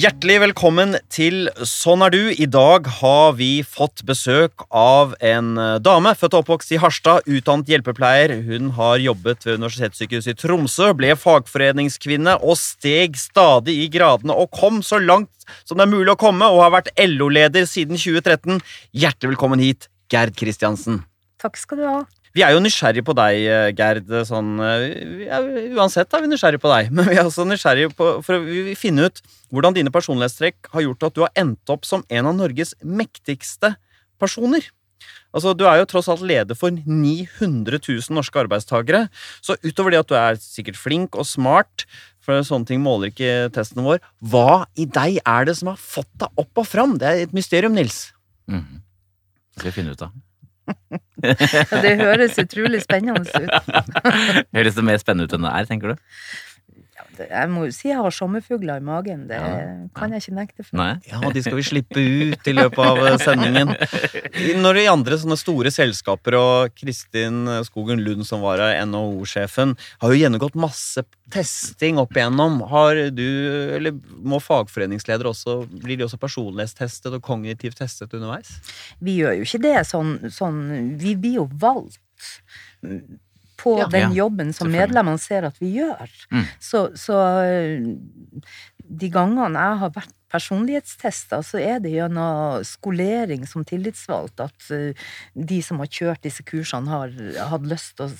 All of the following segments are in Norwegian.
Hjertelig velkommen til Sånn er du. I dag har vi fått besøk av en eh, dame født og oppvokst i Harstad, utdannet hjelpepleier. Hun har jobbet ved Universitetssykehuset i Tromsø, ble fagforeningskvinne og steg stadig i gradene og kom så langt som det er mulig å komme, og har vært LO-leder siden 2013. Hjertelig velkommen hit, Gerd Kristiansen. Takk skal du ha. Vi er jo nysgjerrige på deg, eh, Gerd. Sånn, ja, er, uansett er vi nysgjerrige på deg, men vi er også nysgjerrige på, for å finne ut hvordan dine personlighetstrekk har gjort at du har endt opp som en av Norges mektigste personer. Altså, Du er jo tross alt leder for 900 000 norske arbeidstakere. Så utover det at du er sikkert flink og smart, for sånne ting måler ikke testen vår, hva i deg er det som har fått deg opp og fram? Det er et mysterium, Nils. Mm. Det skal vi finne ut av. det høres utrolig spennende ut. høres det mer spennende ut enn det er, tenker du? Jeg må jo si jeg har sommerfugler i magen. Det kan jeg ikke nekte for. Nei. Ja, de skal vi slippe ut i løpet av eh, sendingen. Når i andre sånne store selskaper og Kristin Skogen Lund, som var NHO-sjefen, har jo gjennomgått masse testing opp igjennom. Har du, eller må fagforeningsledere også Blir de også personlighetstestet og kognitivt testet underveis? Vi gjør jo ikke det sånn, sånn Vi blir jo valgt på ja, den jobben som medlemmene ser at vi gjør. Mm. Så, så, eh, de gangene jeg har vært personlighetstester, så er det gjennom skolering som tillitsvalgt at uh, de som har kjørt disse kursene, har hatt lyst til å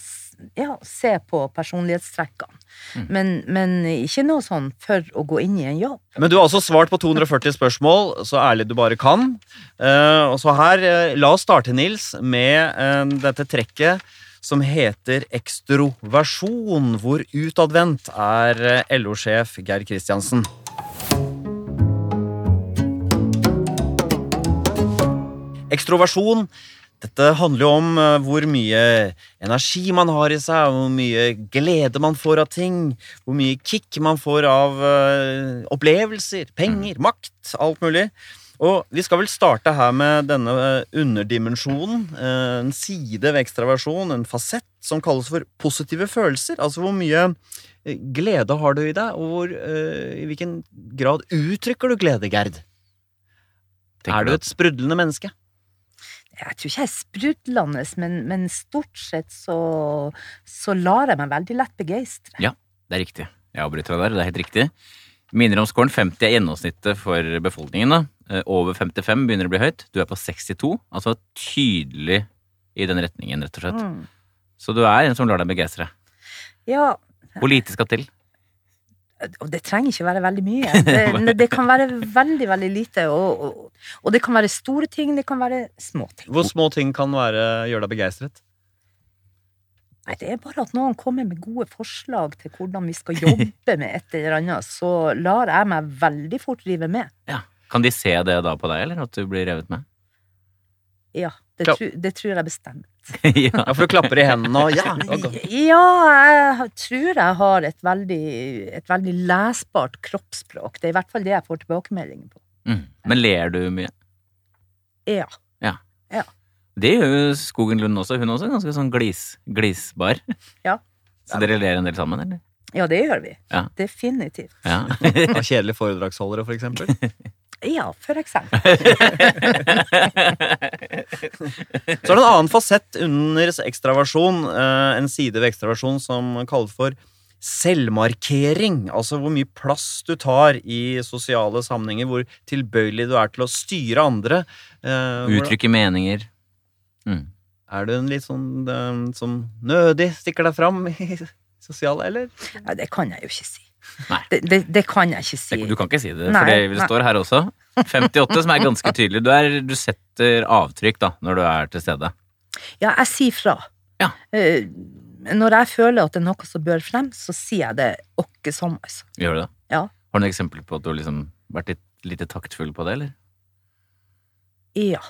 ja, se på personlighetstrekkene. Mm. Men, men, ikke noe sånn for å gå inn i en jobb. Men du har også svart på 240 spørsmål, så ærlig du bare kan. Uh, og så her, uh, la oss starte, Nils, med dette trekket som heter Ekstroversjon, hvor utadvendt er eh, LO-sjef Geir Kristiansen. Ekstroversjon dette handler jo om eh, hvor mye energi man har i seg, hvor mye glede man får av ting, hvor mye kick man får av uh, opplevelser, penger, makt, alt mulig. Og Vi skal vel starte her med denne eh, underdimensjonen. Eh, en side ved ekstraversjon, en fasett, som kalles for positive følelser. Altså hvor mye eh, glede har du i deg, og hvor, i hvilken grad uttrykker du glede, Gerd? er du et sprudlende menneske? Jeg tror ikke jeg er sprudlende, men, men stort sett så, så, lar jeg meg veldig lett begeistre. Ja, det er riktig. Jeg avbryter deg der, det er helt riktig. Minner om scoren 50 er gjennomsnittet for befolkningen. da. Eh, over 55 begynner å bli høyt. Du er på 62. Altså tydelig i den retningen, rett og slett. Mm. Så du er en som lar deg begeistre. Ja. Hvor lite skal til? Og det trenger ikke være veldig mye. Det, det kan være veldig, veldig lite. Og, og, og, det kan være store ting, det kan være små ting. Hvor små ting kan være, gjøre deg begeistret? Nei, det er bare at noen kommer med gode forslag til hvordan vi skal jobbe med et eller annet, så lar jeg meg veldig fort rive med. Ja. Kan de se det da på deg, eller at du blir revet med? Ja, det, tru, det tror jeg bestemt. ja, for du klapper i hendene og ja. Ja, jeg tror jeg har et veldig, et veldig lesbart kroppsspråk. Det er i hvert fall det jeg får tilbakemeldinger på. Mm. Men ler du mye? Ja. ja. ja. Det gjør jo Skogen Lund også. Hun også er ganske sånn glis, glisbar. Ja. Så dere ler en del sammen, eller? Ja, det gjør vi. Ja. Definitivt. Ja. Kjedelige foredragsholdere, for eksempel? Ja, for eksempel. Så er det en annen fasett under ekstraversjon, eh, en side ved ekstraversjon som kalles for selvmarkering. Altså hvor mye plass du tar i sosiale sammenhenger, hvor tilbøyelig du er til å styre andre. Eh, Uttrykke meninger. Mm. Er du en litt sånn som nødig stikker deg fram i sosiale, eller? Ja, det kan jeg jo ikke si. Det, det, det, kan jeg ikke si. Du kan ikke si det, for det, står her også. 58, som er ganske tydelig. Du, er, du, setter avtrykk da, når du er til stede. Ja, jeg sier fra. Ja. Uh, når jeg føler at det er noe som bør frem, så sier jeg det åkke som, altså. Gjør du det? Ja. Har du noen eksempler på at du har liksom vært litt, litt taktfull på det, eller? Ja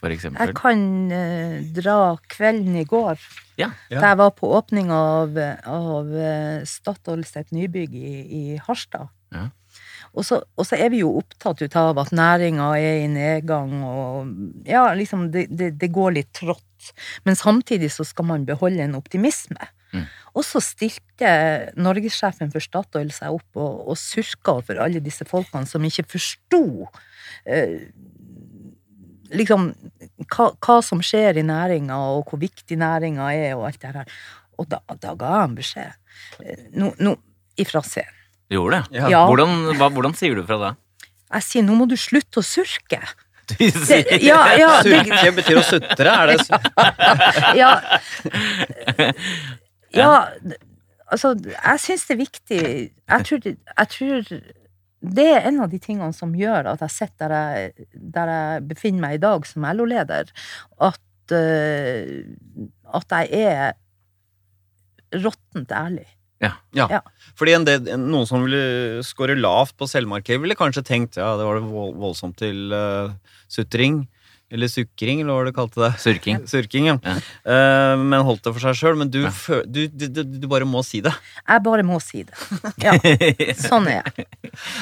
for eksempel? Jeg kan uh, dra kvelden i går, ja. da jeg var på åpning av, av uh, Statoil sitt nybygg i, i Harstad. Ja. Og så, og så, er vi jo opptatt ut av at næringa er i nedgang, og ja, liksom det, det, det, går litt trått. Men samtidig så skal man beholde en optimisme. Mm. Og så stilte norgessjefen for Statoil seg opp og, og surka over alle disse folkene som ikke forsto eh, liksom hva, hva, som skjer i næringa, og hvor viktig næringa er, og alt det her. Og da, da ga en beskjed. Nå, no, no, ifra scenen. Du gjorde det? Ja. Hvordan, hva, hvordan sier du fra det? Jeg sier nå må du slutte å surke. Det, ja, ja, Surke betyr å sutre, er det så? ja. ja. Altså, jeg syns det er viktig jeg tror, jeg tror, det er en av de tingene som gjør at jeg sitter der jeg, der jeg befinner meg i dag som LO-leder, at, uh, at jeg er råttent ærlig. Ja. ja. ja. Fordi del, noen som ville score lavt på selvmarkering, ville kanskje tenkt ja, det var voldsomt til uh, sutring. Eller sukring, eller hva var det du kalte det. Surking. Surking, ja. ja. Uh, men holdt det for seg sjøl. Men du, ja. du, du, du, bare må si det. Jeg bare må si det. Ja. sånn er jeg.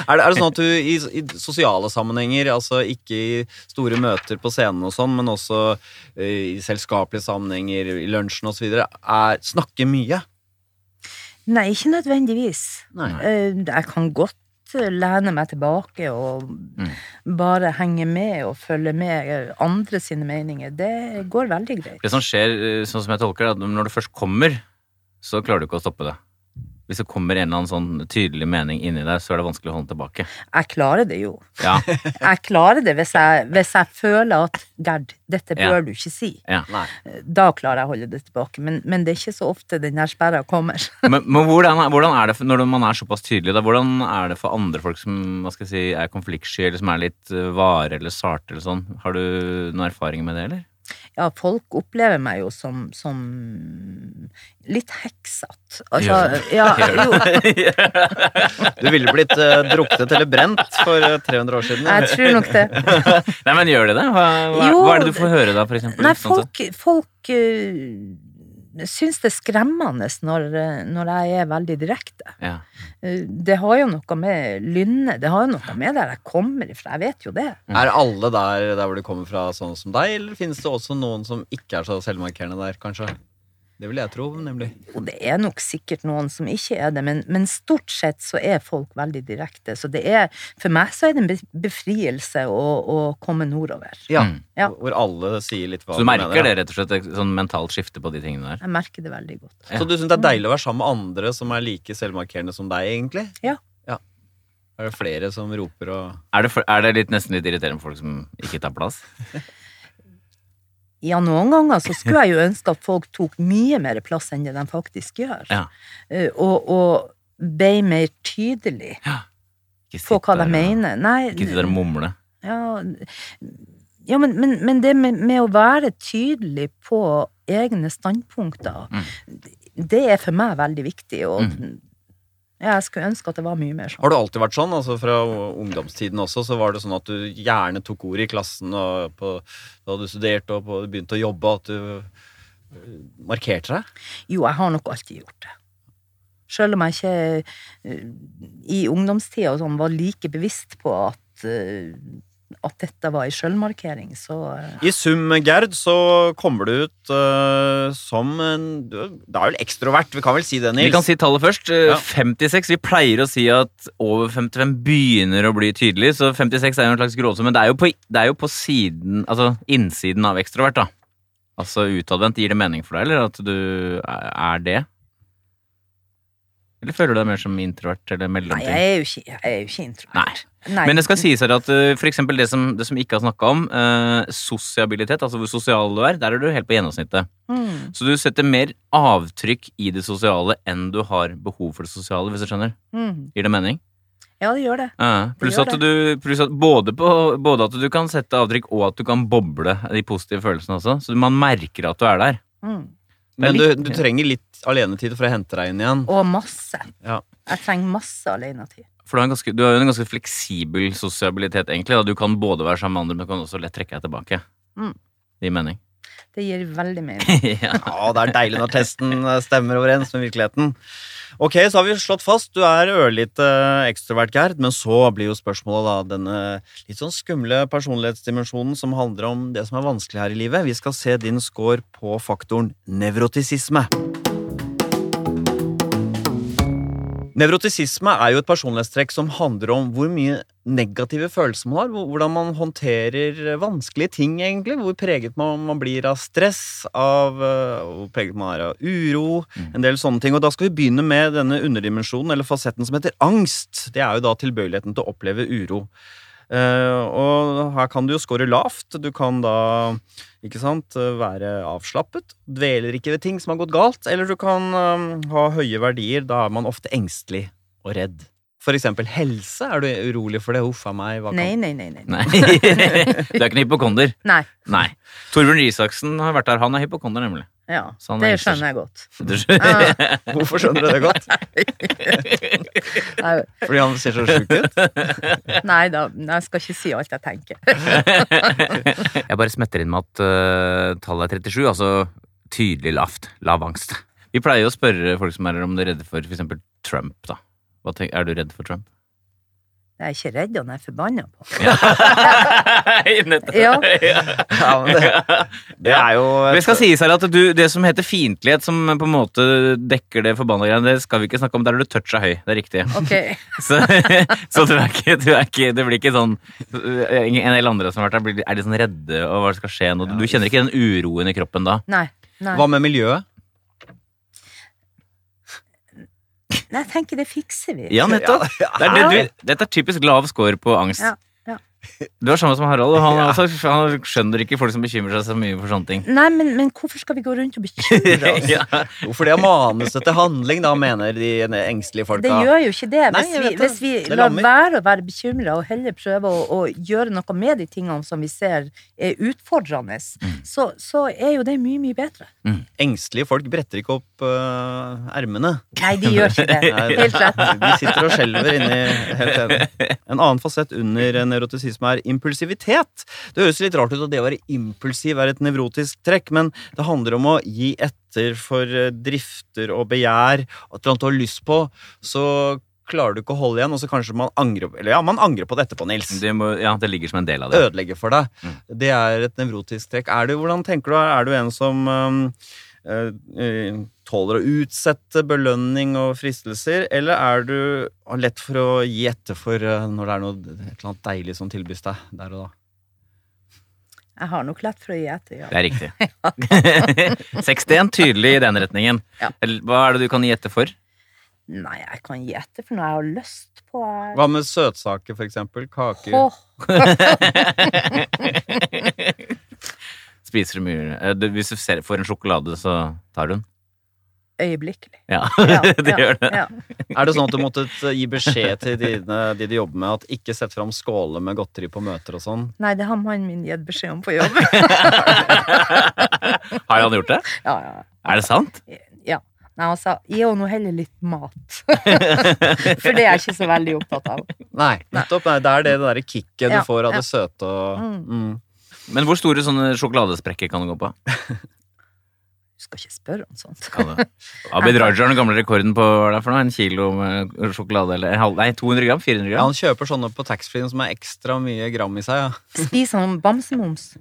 Er det, er det sånn at du i, i, sosiale sammenhenger, altså ikke i store møter på scenen og sånn, men også uh, i selskapelige sammenhenger, i lunsjen osv., snakker mye? Nei, ikke nødvendigvis. Nei. Uh, jeg kan godt lene meg tilbake og mm. bare henge med og følge med andre sine meninger. Det går veldig greit. Det som skjer, eh, sånn som jeg tolker det, at når du først kommer, så klarer du ikke å stoppe det hvis det kommer en eller annen sånn tydelig mening inni deg, så er det vanskelig å holde tilbake. Jeg klarer det jo. Ja. jeg klarer det hvis jeg, hvis jeg, føler at Gerd, dette bør ja. du ikke si. Ja. Da klarer jeg å holde det tilbake. Men, men, det er ikke så ofte den der sperra kommer. men, men hvordan, hvordan, er det når man er såpass tydelig, da, hvordan er det for andre folk som hva skal jeg si, er konfliktsky, eller som er litt eh, vare eller sarte eller sånn? Har du noen erfaring med det, eller? Ja, folk opplever meg jo som, som litt heksete. Altså, ja, jo. du ville blitt uh, druknet eller brent for 300 eh, år siden. Jeg tror nok det. Nei, men gjør det det? Hva, hva, hva, er det du får høre da, for eksempel? Nei, folk, folk uh, syns det er skremmende når, når, jeg er veldig direkte. Ja. Eh, det har jo noe med lynnet Det har jo noe med der jeg kommer ifra. Jeg vet jo det. Er alle der, der hvor du kommer fra, sånn som deg, eller finnes det også noen som ikke er så selvmarkerende der, kanskje? Det vil jeg tro, nemlig. Og det er nok sikkert noen som ikke er det, men, men, stort sett så er folk veldig direkte. Så det er, for meg så er det en befrielse å, å komme nordover. Ja, mm. ja, hvor alle sier litt hva Så du merker mener, det rett og slett, et sånn mentalt skifte på de tingene der? Jeg merker det veldig godt. Ja. Så du syns det er deilig å være sammen med andre som er like selvmarkerende som deg, egentlig? Ja. ja. Er det flere som roper og Er det, for, er det litt, nesten litt irriterende for folk som ikke tar plass? Ja, noen ganger så skulle jeg jo ønske at folk tok mye mer plass enn det de faktisk gjør. Ja. Uh, og, og ble mer tydelig ja. på hva de mener. Nei, ikke sitte der og mumle. Ja, ja men, men, men, det med, med, å være tydelig på egne standpunkter, mm. det er for meg veldig viktig. Og mm. Jeg skulle ønske at det var mye mer sånn. Har du alltid vært sånn? altså Fra ungdomstiden også, så var det sånn at du gjerne tok ord i klassen og på, da du studerte og på, begynte å jobbe, at du markerte deg? Jo, jeg har nok alltid gjort det. Selv om jeg ikke uh, i ungdomstida sånn, var like bevisst på at uh, at dette var ei sjølmarkering, så uh... I sum, Gerd, så kommer du ut uh, som en Du er vel ekstrovert, vi kan vel si det, Nils? Vi kan si tallet først. Ja. 56. Vi pleier å si at over 55 begynner å bli tydelig, så 56 er jo en slags gråsum, men det er jo, på, det er jo på siden, altså innsiden av ekstrovert, da. Altså utadvendt. Gir det mening for deg, eller at du er det? Eller føler du deg mer som introvert eller mellomting? Nei, jeg er jo ikke, jeg er jo ikke introvert. Nei. Nei. Men det skal sies her at uh, for det som, det som ikke har snakka om, uh, sosiabilitet, altså hvor sosial du er, der er du helt på gjennomsnittet. Mm. Så du setter mer avtrykk i det sosiale enn du har behov for det sosiale, hvis du skjønner. Mm. Gir det mening? Ja, det gjør det. Ja, pluss, det at du, pluss at både, på, både at du kan sette avtrykk, og at du kan boble de positive følelsene også. Så man merker at du er der. Mm. Men du, du, trenger litt alenetid for å hente deg inn igjen. Og masse. Ja. Jeg trenger masse alenetid. For du har, ganske, du har, jo en ganske fleksibel sosialitet, egentlig. Da. Du kan både være sammen med andre, men du kan også lett trekke deg tilbake. Mm. Det gir mening. Det gir veldig mening. ja. ja, det er deilig når testen stemmer overens med virkeligheten. Ok, så har vi slått fast du er ørlite ekstrovert, Gerd, men så blir jo spørsmålet da denne litt sånn skumle personlighetsdimensjonen som handler om det som er vanskelig her i livet. Vi skal se din score på faktoren nevrotisisme. Nevrotisisme er jo et personlighetstrekk som handler om hvor mye negative følelser man har. Hvordan man håndterer vanskelige ting, egentlig. Hvor preget man, man blir av stress, av uh, hvor preget man er av uro. Mm. En del sånne ting. Og da skal vi begynne med denne underdimensjonen, eller fasetten som heter angst. Det er jo da tilbøyeligheten til å oppleve uro. Uh, og her kan du jo score lavt. Du kan da ikke sant, være avslappet. Dveler ikke ved ting som har gått galt. Eller du kan um, ha høye verdier. Da er man ofte engstelig og redd. For eksempel helse. Er du urolig for det? Huff a meg. Kan... Nei, nei, nei, nei. nei. du er ikke en hypokonder? Nei. nei. Torbjørn Isaksen har vært der. Han er hypokonder, nemlig. Ja, det skjønner jeg godt. Skjønner... Hvorfor skjønner du det godt? Fordi han ser så sjuk ut? Nei da, jeg skal ikke si alt jeg tenker. jeg bare smetter inn med at uh, tallet er 37, altså tydelig lavt. Lav angst. Vi pleier å spørre folk som er her om de er redde for f.eks. Trump. da. Tenker, er du redd for Trump? Jeg er ikke redd, han er forbanna på. ja. ja. ja det, det, er jo Det skal sies her at du, det som heter fiendtlighet, som på en måte dekker det forbanna greiene, det skal vi ikke snakke om. Der er du toucha høy. Det er riktig. Okay. så, så du, er ikke, du er ikke, Det blir ikke sånn En del andre som har vært der, er de sånn redde, og hva skal skje nå? Du kjenner ikke den uroen i kroppen da? Nei. Nei. Hva med miljøet? Nei, jeg tenker det fikser vi. Ja, nettopp. Ja, det er det du, dette er typisk lav score på angst. Ja. Du er samme som Harald, og han, ja. altså, han, skjønner ikke folk som bekymrer seg så mye for sånne ting. Nei, men, men hvorfor skal vi gå rundt og bekymre oss? ja. Hvorfor det er manus til handling, da, mener de engstelige folka. Det gjør jo ikke det. Hvis vi, hvis vi lar være å være bekymra og heller prøve å, å, gjøre noe med de tingene som vi ser er utfordrende, mm. så, så, er jo det mye, mye bedre. Mm. Engstelige folk bretter ikke opp uh, ermene. Nei, de gjør ikke det. Helt rett. De sitter og skjelver inni helt enig. En annen fasett under nevrotisisme som er impulsivitet. Det høres litt rart ut at det å være impulsiv er et nevrotisk trekk, men det handler om å gi etter for eh, drifter og begjær, at du har lyst på, så klarer du ikke å holde igjen, og så kanskje man angrer Eller ja, man angrer på det etterpå, Nils. Det må, ja, det ligger som en del av det. Ødelegger for deg. Mm. Det er et nevrotisk trekk. Er du, hvordan tenker du, er du en som uh, tåler å utsette belønning og fristelser, eller er du lett for å gi etter for uh, når det er noe, et eller annet deilig som tilbys deg der og da? Jeg har nok lett for å gi etter, ja. Det er riktig. 61 tydelig i den retningen. Ja. Hva er det du kan gi etter for? Nei, jeg kan gi etter for noe jeg har lyst på. Hva med søtsaker, for eksempel? Kaker? Oh. Spiser du mye Hvis du får en sjokolade, så tar du den? øyeblikkelig. Ja, det gjør det. Ja. Er det sånn at du måtte gi beskjed til dine, de du jobber med, at ikke sett fram skåler med godteri på møter og sånn? Nei, det har mannen min gitt beskjed om på jobb. har han gjort det? Ja, ja. Er det sant? Ja. Nei, han sa gi henne heller litt mat. For det er jeg ikke så veldig opptatt av. Nei, nettopp. Nei, det er det, det derre kicket du får av det søte og mm. Men hvor store sånne sjokoladesprekker kan du gå på? Du skal ikke spørre om sånt. Abid Raja har den gamle rekorden på hva er det for noe? en kilo med sjokolade? eller Nei, 200 gram? 400 gram? Ja, han kjøper sånne på taxfree som er ekstra mye gram i seg. ja. Spiser han bamsemums?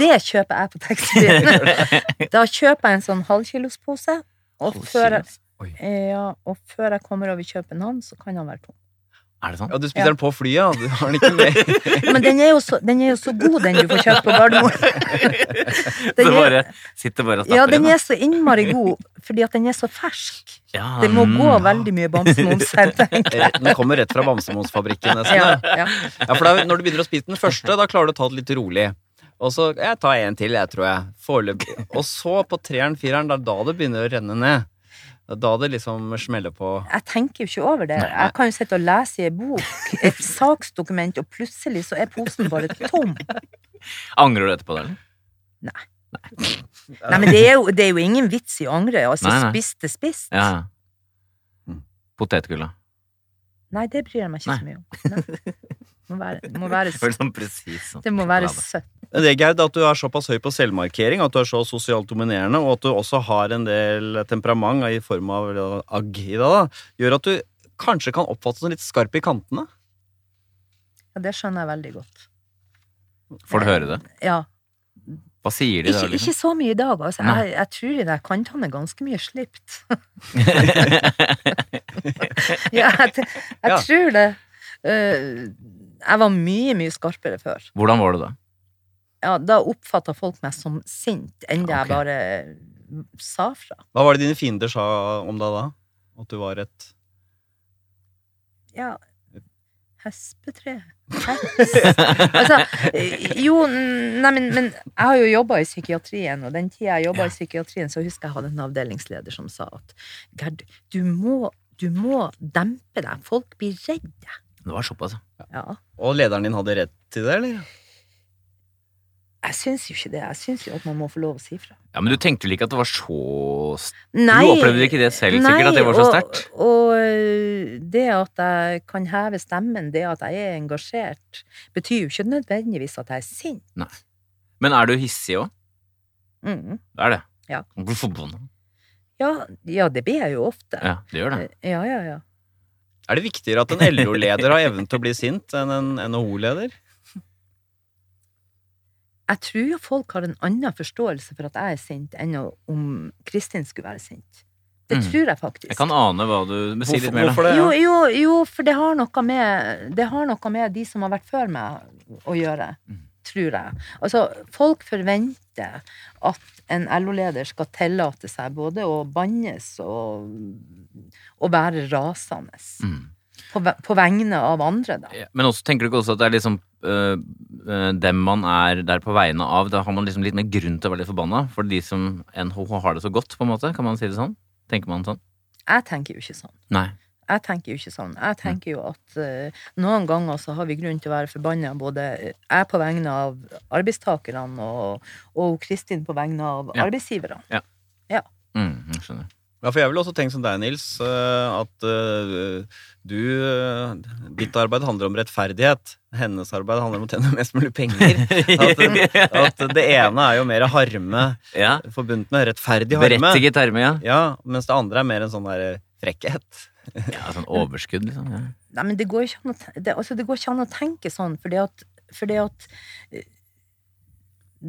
Det kjøper jeg på taxfree. da kjøper jeg en sånn halvkilospose, og, før jeg, ja, og før jeg kommer over København, så kan han være tom. Er det sånn? Ja, Du spiser ja. den på flyet, ja. Du har den ikke med. Men den er, jo så, den er jo så god, den du får kjøpt på Gardermoen. så bare sitter bare og stapper Ja, den er så innmari god, fordi at den er så fersk. Ja, det må gå veldig mye bamsemums her, tenker jeg. Den kommer rett fra bamsemumsfabrikken, nesten. Ja, ja. ja, for da, når du begynner å spise den første, da klarer du å ta det litt rolig. Og så jeg tar en til, jeg, tror jeg. Foreløpig. Og så på treeren, fireren, det er da det begynner å renne ned. Da det liksom smeller på Jeg tenker jo ikke over det. Jeg kan jo sitte og lese i en bok, et saksdokument, og plutselig så er posen bare tom. Angrer du etterpå, eller? Nei. Nei. nei. men det er, jo, det er, jo, ingen vits i å angre. Altså, spist er spist. Ja. Potetgull, da? Nei, det bryr jeg meg ikke nei. så mye om. Det må være, må være, sånn precis, sånn. det må være søtt. Det er Gerd, at du er såpass høy på selvmarkering, at du er så sosialt dominerende, og at du også har en del temperament i form av agg i deg, gjør at du kanskje kan oppfattes som litt skarp i kantene? Ja, det skjønner jeg veldig godt. Får du høre det? Ja. Hva sier de da? Ikke, liksom? ikke så mye i dag. Altså. Jeg, jeg, tror de der kantene er ganske mye slipt. ja, jeg, jeg ja. tror det. Uh, jeg var mye, mye skarpere før. Hvordan var det da? Ja, Da oppfatta folk meg som sint, enda okay. jeg bare sa fra. Hva var det dine fiender sa om deg da? At du var et Ja, hespetre. altså, jo, nei, men, men, jeg har jo jobba i psykiatrien, og den tida jeg jobba ja. i psykiatrien, så husker jeg hadde en avdelingsleder som sa at Gerd, du må, du må dempe deg. Folk blir redde. Det var såpass, ja. Og lederen din hadde rett til det, eller? Jeg syns jo ikke det. Jeg syns jo at man må få lov å si fra. Ja, Men du tenkte vel ikke at det var så nei, Du opplevde ikke det selv, nei, sikkert? At det var så sterkt? Og, og øh, det at jeg kan heve stemmen, det at jeg er engasjert, betyr jo ikke nødvendigvis at jeg er sint. Nei. Men er du hissig òg? Mm. Det er det? Ja. Blir du forbanna? Ja, ja, det blir jeg jo ofte. Ja, det gjør det. Eh, ja, ja, ja. Er det viktigere at en LO-leder har evnen til å bli sint, enn en NHO-leder? Jeg tror jo folk har en annen forståelse for at jeg er sint, enn om Kristin skulle være sint. Det mm. tror jeg faktisk. Jeg kan ane hva du vil si litt mer. Det? Jo, jo, jo, for det har, noe med, det har noe med de som har vært før meg å gjøre. Mm. Tror jeg. Altså, folk forventer at en LO-leder skal tillate seg både å bannes og, og være rasende. Mm. På, på, vegne av andre, da. Ja, men også tenker du ikke også at det er liksom øh, dem man er der på vegne av, da har man liksom litt mer grunn til å være litt forbanna? For de som NHH har det så godt, på en måte? Kan man si det sånn? Tenker man sånn? Jeg tenker jo ikke sånn. Nei. Jeg tenker jo ikke sånn. Jeg tenker jo at uh, noen ganger så har vi grunn til å være forbanna, både jeg på vegne av arbeidstakerne og, og Kristin på vegne av ja. arbeidsgiverne. Ja. ja. Mm, jeg skjønner. Ja, for jeg vil også tenke som deg, Nils, eh, at uh, du Ditt arbeid handler om rettferdighet. Hennes arbeid handler om å tjene mest mulig penger. At, at det ene er jo mer harme ja. forbundet med rettferdig harme. Berettiget harme, ja. ja. Mens det andre er mer en sånn der frekkhet. Ja, sånn overskudd, liksom. Ja. Nei, men det går ikke an å, det, altså, det går ikke an å tenke sånn, fordi at, fordi at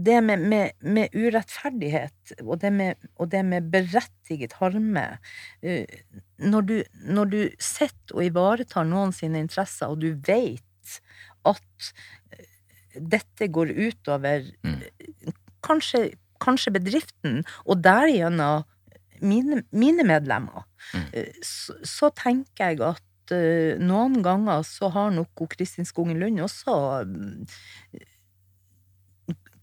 det med, med, med, urettferdighet og det med, og det med berettiget harme uh, når, du, når du sitter og ivaretar noen sine interesser, og du vet at uh, dette går utover mm. kanskje, kanskje, bedriften, og derigjennom mine, mine medlemmer, mm. uh, så, så, tenker jeg at noen ganger så har nok Kristin Skogen Lund også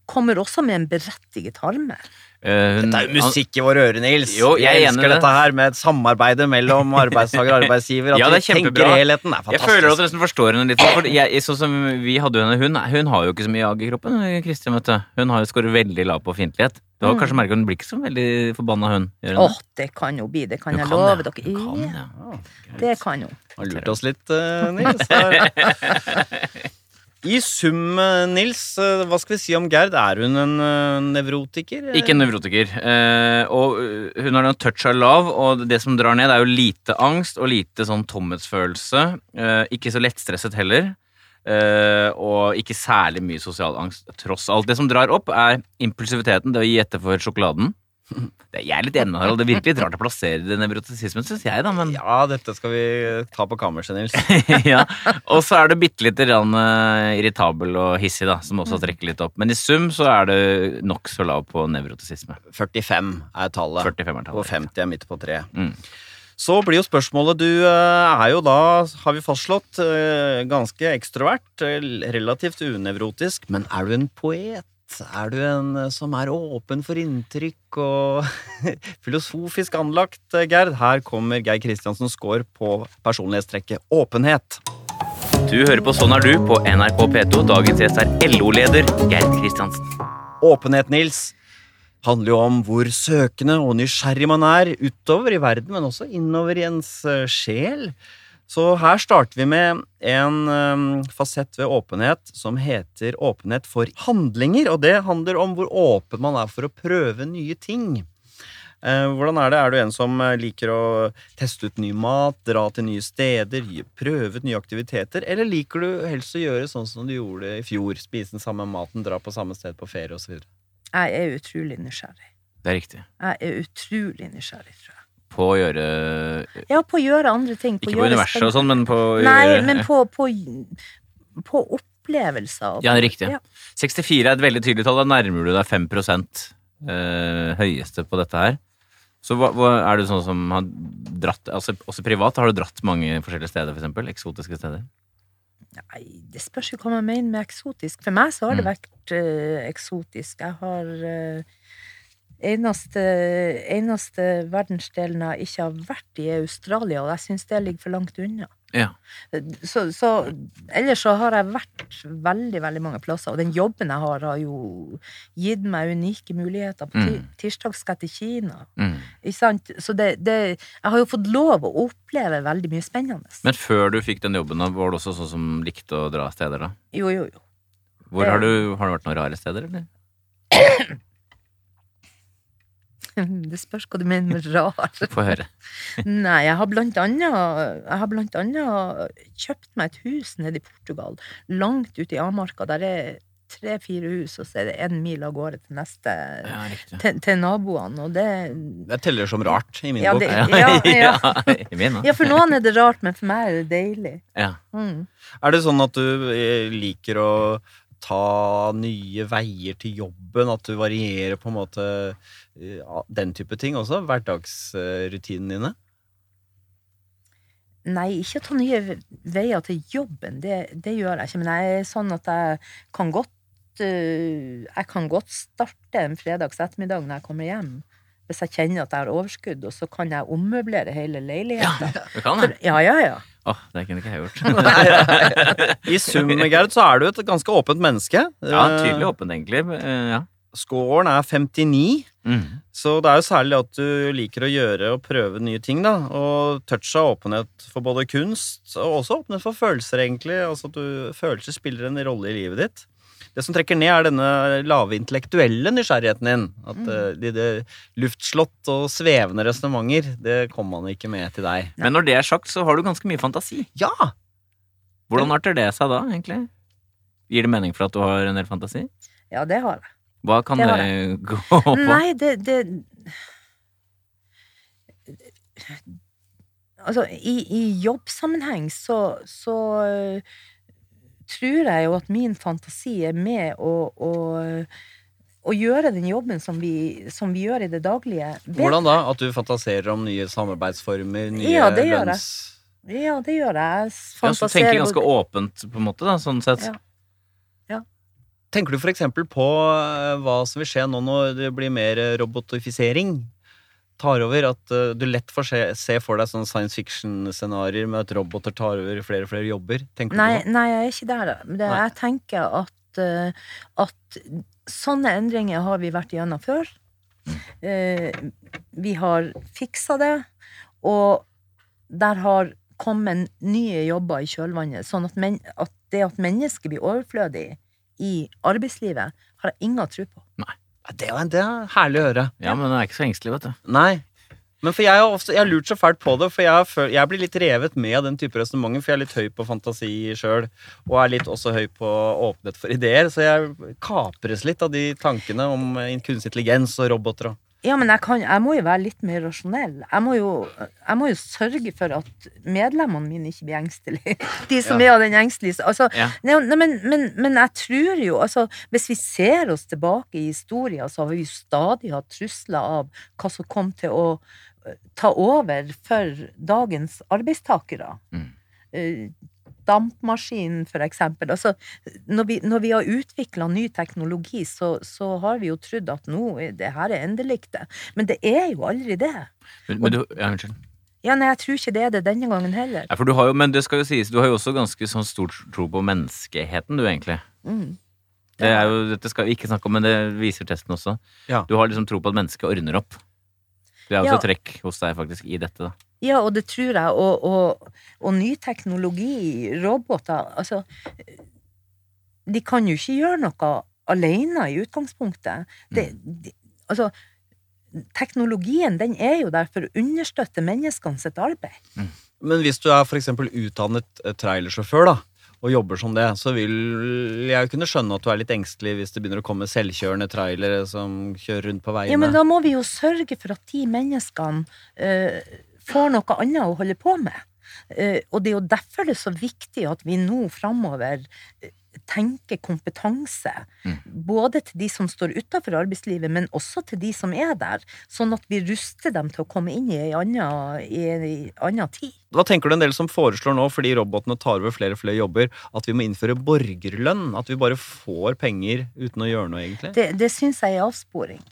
kommer også med en berettiget harme. Uh, dette er jo musikk i våre ører, Nils. Jo, jeg, jeg elsker dette her med samarbeidet mellom arbeidstaker og arbeidsgiver. At ja, det er tenker helheten. Er fantastisk. Jeg føler at du nesten forstår henne litt. For jeg, sånn som vi hadde henne, hun, hun har jo ikke så mye jag i kroppen. Kristin, vet du. Hun har jo skåret veldig lav på fiendtlighet. Du har mm. kanskje merket Hun blir ikke så veldig forbanna, hun. Åh, oh, det kan jo bli. Det kan jeg love dere. Kan, ja. Ja. Det kan jo. Har lurt oss litt, uh, Nils. I sum, Nils, eh, hva skal vi si om Gerd? Er hun en uh, nevrotiker? Ikke en nevrotiker. Uh, og hun har en touch av lav, og det som drar ned, er jo lite angst og lite sånn tomhetsfølelse. Uh, ikke så lettstresset heller. og ikke særlig mye sosial angst, tross alt. Det som drar opp, er impulsiviteten, det å gi etter for sjokoladen. Jeg er litt enig, med Harald. Det er virkelig litt rart å plassere det nevrotisismen, syns jeg, da. Men... Ja, dette skal vi ta på kammerset, Nils. ja. Og så er det bitte lite grann uh, irritabel og hissig, da, som også trekker litt opp. Men i sum så er det nokså lav på nevrotisisme. 45 er tallet. 45 er tallet. Og 50 er midt på treet. Mm. Så blir jo spørsmålet Du uh, er jo da, har vi fastslått, uh, ganske ekstrovert, relativt unevrotisk, men er du en poet? Er du en eh, som er åpen for inntrykk og filosofisk anlagt, eh, Gerd? Her kommer Geir Kristiansen Skaar på personlighetstrekket åpenhet. Du hører på Sånn er du på NRK P2. Dagens gjest er LO-leder Gerd Kristiansen. Åpenhet, Nils, handler jo om hvor søkende og nysgjerrig man er utover i verden, men også innover i ens eh, sjel. Så her starter vi med en um, fasett ved åpenhet som heter åpenhet for handlinger. Og det handler om hvor åpen man er for å prøve nye ting. Uh, hvordan er det? Er du en som eh, liker å teste ut ny mat, dra til nye steder, prøve ut nye aktiviteter? Eller liker du helst å gjøre sånn som du gjorde i fjor? Spise den samme maten, dra på samme sted på ferie osv.? Jeg er utrolig nysgjerrig. Det er riktig. Jeg er utrolig nysgjerrig, tror jeg. På å gjøre Ja, på å gjøre andre ting. På Ikke på universet og sånn, men på å Nei, gjøre men på, på, på opplevelser. Ja, riktig. Ja. 64 er et veldig tydelig tall. Da nærmer du deg 5 eh, høyeste på dette her. Så hva, hva, er du sånn som har dratt altså Også privat, har du dratt mange forskjellige steder, for eksempel? Eksotiske steder? Nei, det spørs jo hva man mener med eksotisk. For meg så har det mm. vært uh, eksotisk. Jeg har uh, eneste, eneste verdensdelen jeg ikke har vært i, er Australia, og jeg syns det ligger for langt unna. Ja. Så, så, ellers så har jeg vært veldig, veldig mange plasser, og den jobben jeg har, har jo gitt meg unike muligheter. På mm. tirsdag skal jeg til Kina. Mm. Ikke sant? Så det, det, Jeg har jo fått lov å oppleve veldig mye spennende. Men før du fikk den jobben, var du også sånn som likte å dra steder, da? Jo, jo, jo. Hvor har du, har du vært noen rare steder, eller? Det spørs hva du mener med rar. Få høre. Nei, jeg har blant annet, jeg har blant annet kjøpt meg et hus nede i Portugal, langt ute i Amarka. Der er tre-fire hus, og så er det én mil av gårde til neste ja, til, til, naboene, og det Det teller som rart i min ja, bok. ja, ja, ja, for noen er det rart, men for meg er det deilig. Mm. Er det sånn at du eh, liker å ta nye veier til jobben? At du varierer på en måte den type ting også? Hverdagsrutinene dine? Nei, ikke ta nye veier til jobben. Det, det, gjør jeg ikke. Men jeg er sånn at jeg kan godt Jeg kan godt starte en fredags ettermiddag når jeg kommer hjem hvis jeg kjenner at jeg har overskudd, og så kan jeg ommøblere hele leiligheten. Ja, det kan det? Ja, ja, ja. Åh, det kunne ikke jeg gjort. I sum, Gerd, så er du et ganske åpent menneske. Ja, tydelig åpent, egentlig. Eh, ja. Scoren er 59, mm. så det er jo særlig at du liker å gjøre og prøve nye ting, da. Og touch av åpenhet for både kunst og også åpenhet for følelser, egentlig. Altså at du, følelser spiller en rolle i livet ditt. Det som trekker ned, er denne lave intellektuelle nysgjerrigheten din. At mm. uh, de, de luftslott og svevende resonnementer, det kommer man ikke med til deg. Men når det er sagt, så har du ganske mye fantasi. Ja! Hvordan arter det seg da, egentlig? Gir det mening for at du har en del fantasi? Ja, det har jeg. Hva kan det, det gå på? Nei, det, det Altså, i, i jobbsammenheng så, så tror jeg jo at min fantasi er med å, å, å gjøre den jobben som vi, som vi, gjør i det daglige. Bedre. Hvordan da? At du fantaserer om nye samarbeidsformer? Nye ja, det gjør lønns... jeg. Ja, det gjør jeg. Ja, så tenker ganske åpent, på en måte, da, sånn sett. Ja. ja. Tenker du eksempel på eh, hva som vil skje nå når det blir mer robotifisering? Tar over, at uh, du lett får se, se, for deg sånne science fiction-scenarioer med at roboter tar over flere og flere jobber? Tenker nei, du på Nei, jeg er ikke der. Det, jeg tenker at, uh, at sånne endringer har vi vært igjennom før. Uh, vi har fiksa det, og der har kommet nye jobber i kjølvannet. Sånn at, men, at det at mennesket blir overflødig i arbeidslivet, har jeg ingen tro på. Det er, det er herlig å høre. Ja, men den er ikke så engstelig, vet du. Nei. Men for jeg har, ofte, jeg har lurt så fælt på det, for jeg, jeg, blir litt revet med av den type resonnementer, for jeg er litt høy på fantasi sjøl, og er litt også høy på åpenhet for ideer, så jeg kapres litt av de tankene om kunstig intelligens og roboter og ja, men jeg, kan, jeg, må jo være litt mer rasjonell. Jeg må jo, jeg må jo sørge for at medlemmene mine ikke blir engstelige. De som ja. er av den engstelige altså, ja. ne, ne, men, men, men, jeg tror jo altså, Hvis vi ser oss tilbake i historien, så har vi jo stadig hatt trusler av hva som kom til å eh, ta over for dagens arbeidstakere. Mm. Dampmaskinen, for eksempel. Altså, når, vi, når vi har utvikla ny teknologi, så, så, har vi jo trodd at nå det her er endelikte. Men det er jo aldri det. Men, men du, ja, unnskyld. Ja, nei, Jeg tror ikke det er det denne gangen heller. Ja, for du har jo, Men det skal jo sies, du har jo også ganske sånn stor tro på menneskeheten, du, egentlig. Mm. Det er jo, Dette skal vi ikke snakke om, men det viser testen også. Ja. Du har liksom tro på at mennesket ordner opp. Det er også ja. trekk hos deg faktisk i dette. da. Ja, og det tror jeg. Og, og, og ny teknologi, roboter Altså, de kan jo ikke gjøre noe alene i utgangspunktet. Det, mm. de, altså, teknologien den er jo der for å understøtte menneskene sitt arbeid. Mm. Men hvis du er f.eks. utdannet eh, trailersjåfør, da, og jobber som det, så vil jeg kunne skjønne at du er litt engstelig hvis det begynner å komme selvkjørende trailere som kjører rundt på veiene. Ja, men da må vi jo sørge for at de menneskene uh, får noe annet å holde på med. Uh, og det er jo derfor det er så viktig at vi nå framover tenker kompetanse. Mm. Både til de som står utafor arbeidslivet, men også til de som er der. Sånn at vi ruster dem til å komme inn i ei anna tid. Hva tenker du en del som foreslår nå, fordi robotene tar over flere og flere jobber, at vi må innføre borgerlønn? At vi bare får penger uten å gjøre noe, egentlig? Det, det syns jeg er avsporing.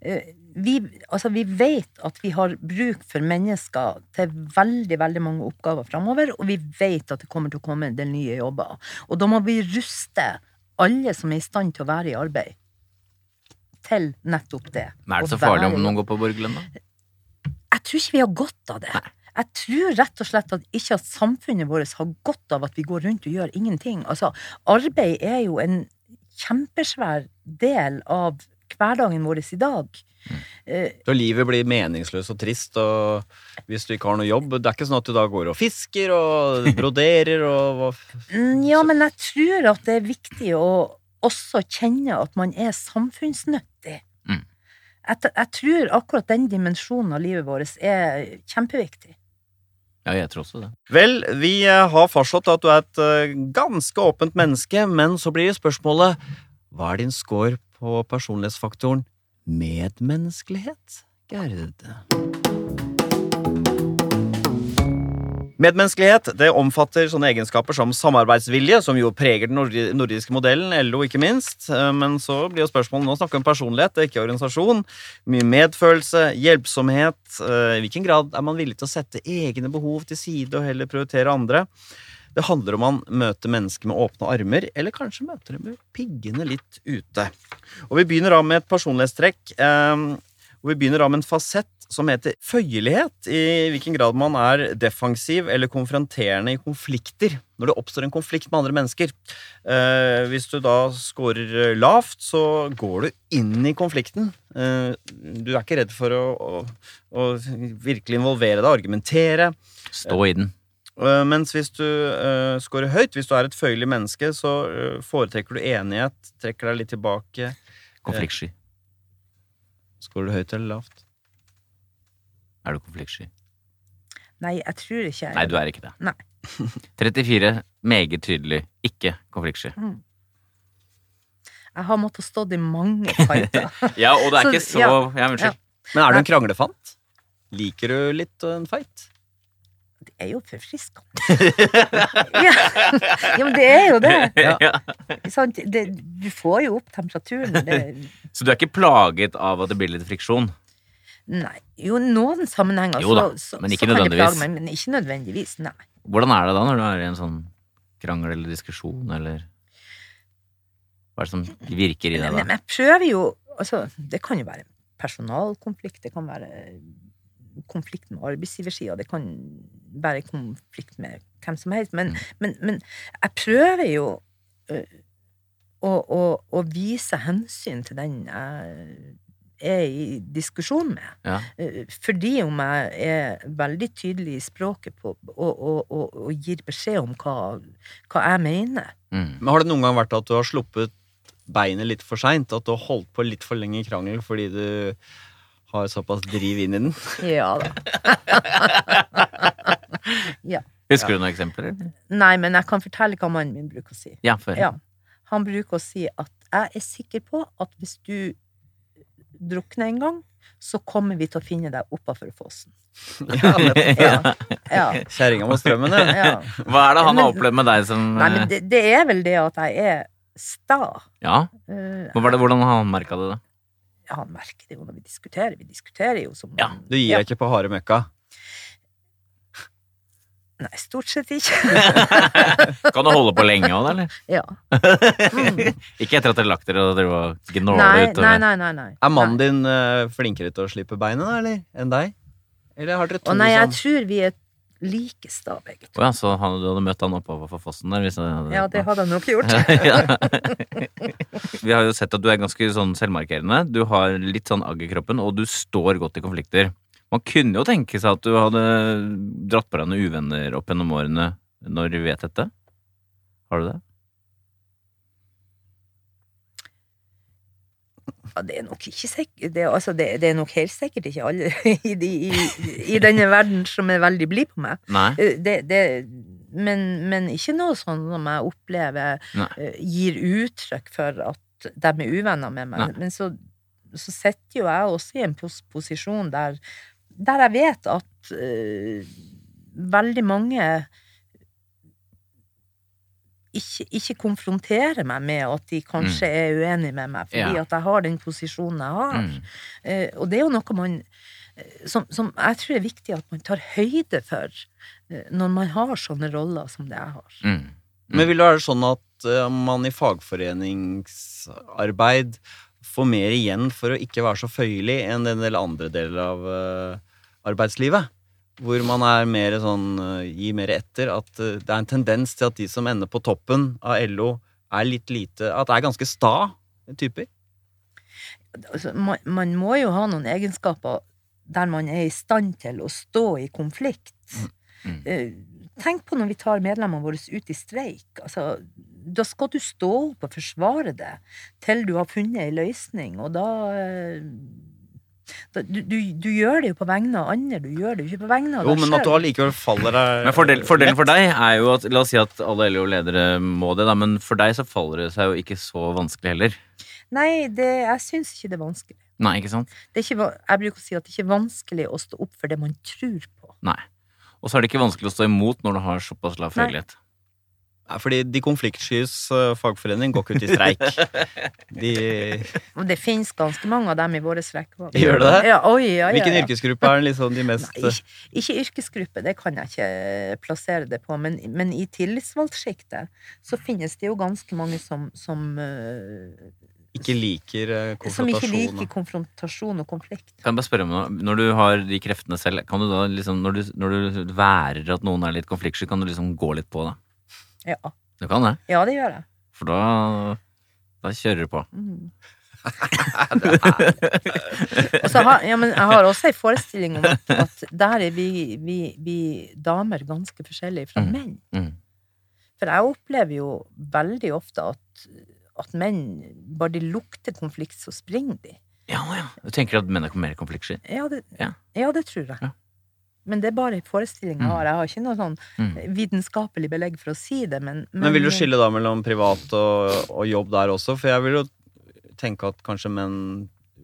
Eh, vi, altså vi, vet at vi har bruk for mennesker til veldig veldig mange oppgaver framover, og vi vet at det kommer til å komme en del nye jobber. Og da må vi ruste alle som er i stand til å være i arbeid, til nettopp det. Men er det så farlig om noen går på borgerlønn, da? Jeg tror ikke vi har godt av det. Nei. Jeg tror rett og slett at ikke at samfunnet vårt har godt av at vi går rundt og gjør ingenting. Altså, arbeid er jo en kjempesvær del av hverdagen vår i dag. Mm. Så livet blir meningsløst og trist, og hvis du ikke har noe jobb Det er ikke sånn at du da går og fisker og broderer og mm, Ja, men jeg tror at det er viktig å også kjenne at man er samfunnsnyttig. Mm. Jeg, jeg, tror akkurat den dimensjonen av livet vårt er kjempeviktig. Ja, jeg tror også det. Vel, vi eh, har fastslått at du er et eh, ganske åpent menneske, men så blir spørsmålet hva er din score på personlighetsfaktoren medmenneskelighet, Gerd? Medmenneskelighet det omfatter sånne egenskaper som samarbeidsvilje, som jo preger den nordiske modellen, LO ikke minst. Eh, men så blir jo spørsmålet nå snakker vi om personlighet, det er ikke organisasjon. Mye medfølelse, hjelpsomhet. Eh, I hvilken grad er man villig til å sette egne behov til side og heller prioritere andre? Det handler om man møter mennesker med åpne armer, eller kanskje møter dem med piggene litt ute. Og Vi begynner da med et personlighetstrekk. Eh, og vi begynner da med en fasett som heter føyelighet. I hvilken grad man er defensiv eller konfronterende i konflikter. Når det oppstår en konflikt med andre mennesker. Eh, hvis du da scorer lavt, så går du inn i konflikten. Eh, du er ikke redd for å, å, å virkelig involvere deg, argumentere. Stå i den. Uh, mens hvis du uh, scorer høyt, hvis du er et føyelig menneske, så uh, foretrekker du enighet, trekker deg litt tilbake. Konfliktsky. Scorer du høyt eller lavt? Er du konfliktsky? Nei, jeg tror ikke jeg Nei, du er ikke det. Nei. 34. Meget tydelig ikke konfliktsky. Mm. Jeg har måttet stå i mange fighter. ja, og det er så, ikke så ja, ja, Unnskyld. Ja. Men er du en kranglefant? Liker du litt en fight? Det er jo forfriskende. ja. ja, men det er jo det. Ja. det. Du får jo opp temperaturen. Det... Så du er ikke plaget av at det blir litt friksjon? Nei. Jo, noen sammenhenger jo da, så, men ikke så nødvendigvis. Plage meg, men ikke nødvendigvis, nei. Hvordan er det da når du er i en sånn krangel eller diskusjon, eller Hva er det som virker i deg da? Men jeg prøver jo Altså, det kan jo være personalkonflikt, det kan være konflikt med arbeidsgiversida, det kan være konflikt med hvem som helst. Men, mm. men, men jeg prøver jo uh, å, å, å, vise hensyn til den jeg er i diskusjon med. Ja. Uh, fordi om jeg er veldig tydelig i språket på, og, og, og, gir beskjed om hva, hva jeg mener. Mm. Men Har det noen gang vært at du har sluppet beinet litt for seint? At du har holdt på litt for lenge i krangel fordi du har såpass driv inn i den? Ja da. ja. Husker du noen eksempler? Nei, men jeg kan fortelle hva mannen min bruker å si. Ja, for. ja. Han bruker å si at jeg er sikker på at hvis du drukner en gang, så kommer vi til å finne deg oppafor fossen. ja, ja. ja. Kjerringa mot strømmen, ja. Hva er det han har opplevd med deg som Nei, men det, det, er vel det at jeg er sta. Ja? Eh, hvordan har han merka det, da? Ja, han merker det jo når vi diskuterer. Vi diskuterer jo som Ja, Du gir deg ikke på harde møkka? Nei, stort sett ikke. kan du holde på lenge òg, eller? Ja. Mm. ikke etter at dere lagt dere og dere gnåler utover? Nei, nei, nei, nei. Er mannen din uh, flinkere til å slippe beinet, eller? Enn deg? Eller har dere to Å nei, jeg sånn? tror vi er likeste av begge to. Oh, ja, så han, du hadde møtt han oppover for fossen der? Hadde, ja, det hadde han nok gjort. Vi har jo sett at du er ganske sånn selvmarkerende. Du har litt sånn agg i kroppen, og du står godt i konflikter. Man kunne jo tenke seg at du hadde dratt på deg noen uvenner opp gjennom årene når du vet dette. Har du det? Ja, det er nok ikke sikkert det, altså det, det, er nok helt sikkert ikke alle i, de, i, i denne verden som er veldig blid på meg. Eh, det, det, men, men, ikke noe sånn som jeg opplever Nei. Eh, gir uttrykk for at de er uvenner med meg. Nei. Men så, så sitter jo jeg også i en posisjon der, der jeg vet at uh, veldig mange ikke, ikke konfrontere meg med at de kanskje mm. er uenige med meg, fordi ja. at jeg har den posisjonen jeg har. Mm. Eh, og det er jo noe man eh, som, som, jeg tror er viktig at man tar høyde for eh, når man har sånne roller som det jeg har. Mm. Men vil det være sånn at uh, man i fagforeningsarbeid får mer igjen for å ikke være så føyelig enn en del andre deler av uh, arbeidslivet? Hvor man er mer sånn gi gir mer etter. At eh, det er en tendens til at de som ender på toppen av LO, er litt lite At det er ganske sta typer. Altså, man, man, må jo ha noen egenskaper der man er i stand til å stå i konflikt. Mm. Mm. Eh, tenk på når vi tar medlemmene våre ut i streik. Altså, da skal du stå opp og forsvare det til du har funnet ei løsning, og da du, du, du, gjør det jo på vegne av andre, du gjør det jo ikke på vegne av deg selv. Men at du allikevel faller deg Men fordel, Fordelen for deg er jo at La oss si at alle LO-ledere må det, da, men for deg så faller det seg jo ikke så vanskelig heller. Nei, det, jeg syns ikke det er vanskelig. Nei, ikke sant? Det er ikke, jeg bruker å si at det ikke er vanskelig å stå opp for det man tror på. Nei. Og så er det ikke vanskelig å stå imot når du har såpass lav føyelighet. Fordi De konfliktskyes uh, fagforening går ikke ut i streik. De Og det finnes ganske mange av dem i våre streik. Gjør det det? Ja, oi, ja, ja, Hvilken yrkesgruppe er liksom de mest Nei, ikke, ikke, yrkesgruppe, det kan jeg ikke plassere det på. Men, men i tillitsvalgtsjiktet så finnes det jo ganske mange som, som uh, ikke liker konfrontasjon. Som ikke liker konfrontasjon og konflikt. Kan jeg bare spørre om noe? Når du har de kreftene selv, kan du da liksom, når du, når du værer at noen er litt konfliktsky, kan du liksom gå litt på det? Ja. Du kan det? Ja, det gjør jeg. For da, da kjører du på. Mm. og så har, ja, men jeg har også en forestilling om at, at der er vi, vi, vi, damer ganske forskjellige fra mm. menn. Mm. For jeg opplever jo veldig ofte at, at menn bare de lukter konflikt, så springer de. Ja, ja. Du tenker at menn er mer konfliktsky? Ja, ja. ja, det tror jeg. Ja. Men det er bare en forestilling jeg har. Jeg har ikke noe sånn mm. vitenskapelig belegg for å si det. Men, men, men vil du skille da mellom privat og, og, jobb der også? For jeg vil jo tenke at kanskje menn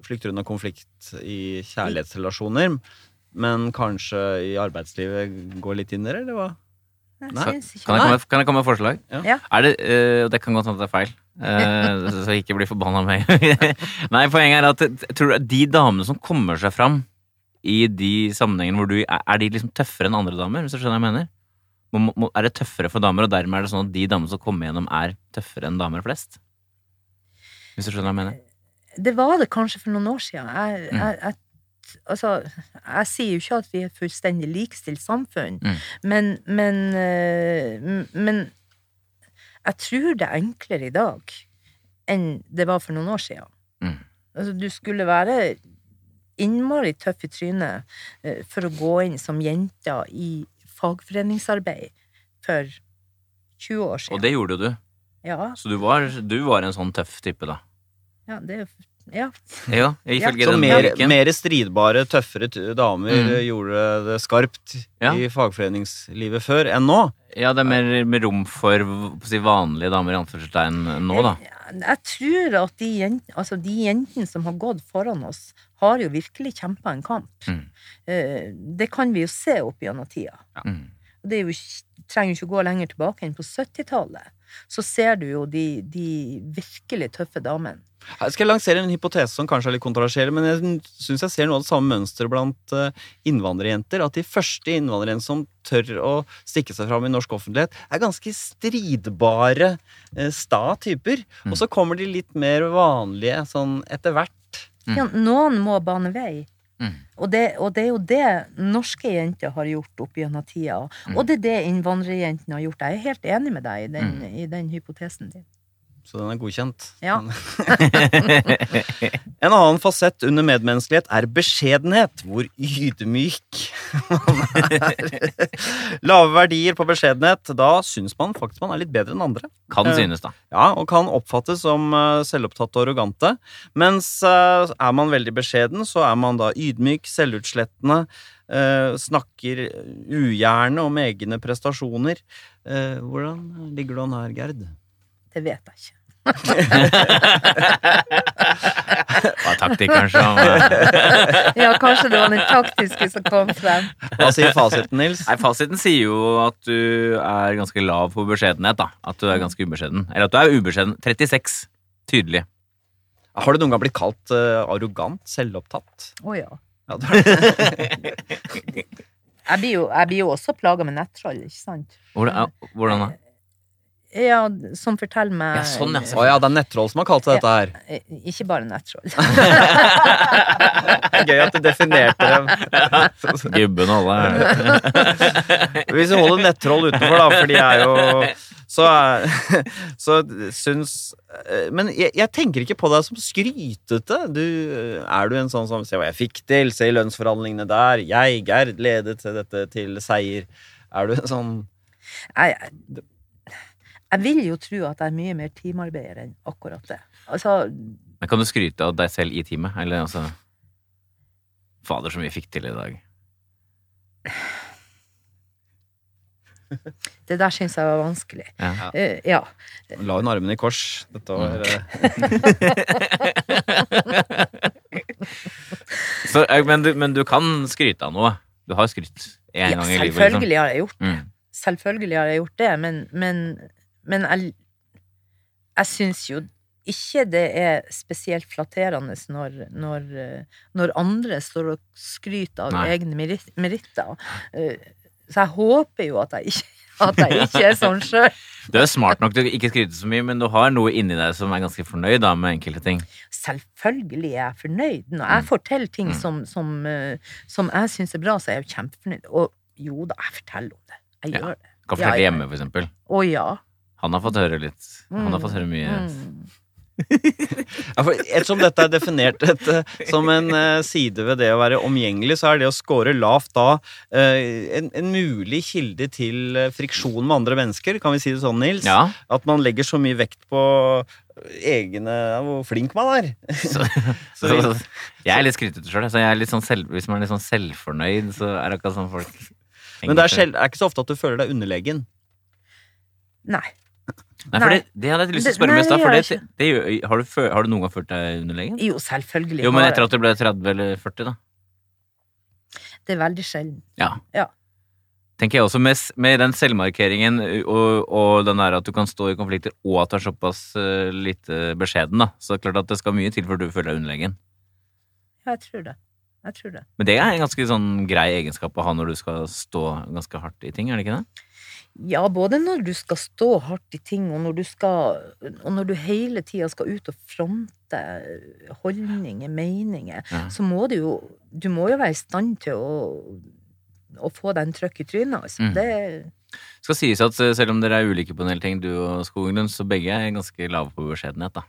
flykter unna konflikt i kjærlighetsrelasjoner, men kanskje i arbeidslivet går litt inn der, eller hva? Nei, kan, jeg komme, kan, jeg komme, med forslag? Ja. Er det, uh, det kan godt hende det er feil, uh, så jeg ikke blir forbanna meg. Nei, poenget er at tror du, de damene som kommer seg fram i de sammenhengene hvor du Er de liksom tøffere enn andre damer, hvis du skjønner hva jeg mener? Må, må, er det tøffere for damer, og dermed er det sånn at de damene som kommer gjennom, er tøffere enn damer flest? Hvis du skjønner hva jeg mener? Det var det kanskje for noen år siden. Jeg, mm. jeg, jeg, altså, jeg sier jo ikke at vi er et fullstendig likestilt samfunn, mm. men, men, øh, men jeg tror det er enklere i dag enn det var for noen år siden. Mm. Altså, du skulle være innmari tøff i trynet eh, for å gå inn som jente i fagforeningsarbeid for 20 år siden. Og det gjorde du? Ja. Så du var, du var en sånn tøff type, da? Ja, det ja. ja ifølge ja. Så mer, mer, stridbare, tøffere damer mm. gjorde det skarpt ja. i fagforeningslivet før enn nå? Ja, det er mer, mer rom for si, vanlige damer i anførselstegn nå, da. Jeg, jeg tror at de, jent, altså de jentene som har gått foran oss, har jo virkelig kjempa en kamp. Mm. Eh, det kan vi jo se opp gjennom tida. Ja. Og Det jo, trenger jo ikke å gå lenger tilbake enn på 70-tallet. Så ser du jo de, de virkelig tøffe damene. Jeg skal lansere en hypotese som kanskje er litt kontroversiell, men jeg syns jeg ser noe av det samme mønsteret blant eh, innvandrerjenter. At de første innvandrerjentene som tør å stikke seg fram i norsk offentlighet, er ganske stridbare, eh, sta typer. Mm. Og så kommer de litt mer vanlige sånn etter hvert. Mm. Ja, noen må bane vei. Mm. Og, det, og, det, er jo det norske jenter har gjort opp gjennom tida. Mm. Og det er det innvandrerjentene har gjort. Jeg er helt enig med deg i den, mm. i den hypotesen din. Så den er godkjent. Ja. en annen fasett under medmenneskelighet er beskjedenhet, hvor ydmyk man er. Lave verdier på beskjedenhet, da syns man faktisk man er litt bedre enn andre. Kan Eh, synes, da. Ja, og kan oppfattes som selvopptatt selvopptatte og arrogante. Mens eh, er man veldig beskjeden, så er man da ydmyk, selvutslettende, eh, snakker ugjerne om egne prestasjoner. Eh, hvordan ligger du an her, Gerd? Det vet jeg ikke. Det var taktikeren som Ja, kanskje det var den taktiske som kom frem. Hva sier fasiten, Nils? Nei, Fasiten sier jo at du er ganske lav på beskjedenhet. da At du er ganske ubeskjeden. Eller at du er ubeskjeden. 36. Tydelig. Har du noen gang blitt kalt uh, arrogant, selvopptatt? Å ja. Ja, det Jeg blir jo, jeg blir jo også plaga med nettroll, ikke sant? Hvordan, hvordan da? Ja, som forteller meg Ja, sånn, ja. Å ja, det er nettroll som har kalt seg dette her. Eh, Ikke bare nettroll. Gøy at du definerte dem. Gubben alle. Hvis vi holder nettroll utenfor, da, for de er jo så, så syns eh, Men jeg, jeg tenker ikke på deg som skrytete. Du, er du en sånn som Se hva jeg fikk til, se i lønnsforhandlingene der. Jeg, Gerd, ledet dette til seier. Er du en sånn Jeg, jeg vil jo tro at jeg er mye mer teamarbeider enn akkurat det. Altså, Men kan du skryte av deg selv i teamet? Eller altså Fader, så mye fikk til i dag. det der syns jeg var vanskelig. Ja. Uh, ja. La hun armene i kors. Dette var eh, Så, eh, men, du, men du kan skryte av noe. Du har skrytt en ja gang i livet. Liksom. selvfølgelig har jeg gjort Mm. Selvfølgelig har jeg gjort det, men, men, men jeg, jeg syns jo ikke det er spesielt flatterende når, når, når andre står og skryter av Nei. egne meritter. Eh, Så jeg håper jo at jeg ikke, at jeg ikke er sånn sjøl. Du er smart nok til å ikke skryte så mye, men du har noe inni deg som er ganske fornøyd da, med enkelte ting. Selvfølgelig er jeg fornøyd. Når jeg får til ting Mm. som, som, eh, som jeg syns er bra, så er jeg jo kjempefornøyd. Og jo da, jeg forteller om det. Jeg Ja. gjør det. Kan fortelle ja. hjemme, for eksempel. Å ja. Han har fått høre litt. Han har fått høre mye. Mm. Ja, for Ettersom dette er definert et, som en uh, side ved det å være omgjengelig, så er det å score lavt da uh, en, en mulig kilde til eh, friksjon med andre mennesker. Kan vi si det sånn, Nils? Ja, At man legger så mye vekt på egne Hvor flink man er. så, Så så, jeg er litt skrytete sjøl. Så jeg er litt sånn selv, hvis man er litt sånn selvfornøyd, så er det akkurat sånn folk Men det er, selv, er ikke så ofte at du føler deg underlegen. Nei. Nei, for det, det hadde jeg lyst til å spørre i stad. for det- det Har du har du noen gang følt deg underlegen? Jo, selvfølgelig. Jo, men etter at du ble 30 eller 40, da? Det er veldig sjelden. Ja. Ja. Tenker jeg også med, med den selvmarkeringen og, og den der at du kan stå i konflikter, og at du er såpass uh, lite beskjeden, da. Så det er klart at det skal mye til før du føler deg underlegen. Ja, jeg tror det. Jeg tror det. Men det er en ganske sånn grei egenskap å ha når du skal stå ganske hardt i ting, er det ikke det? Ja, både når du skal stå hardt i ting, og når du skal Og når du hele tida skal ut og fronte holdninger, meninger, Ja. så må du jo Du må jo være i stand til å å få deg en trøkk i trynet, altså. Mm. Det skal sies at eh, selv om dere er ulike på en del ting, du og Skoglund, så begge er ganske lave på beskjedenhet, da.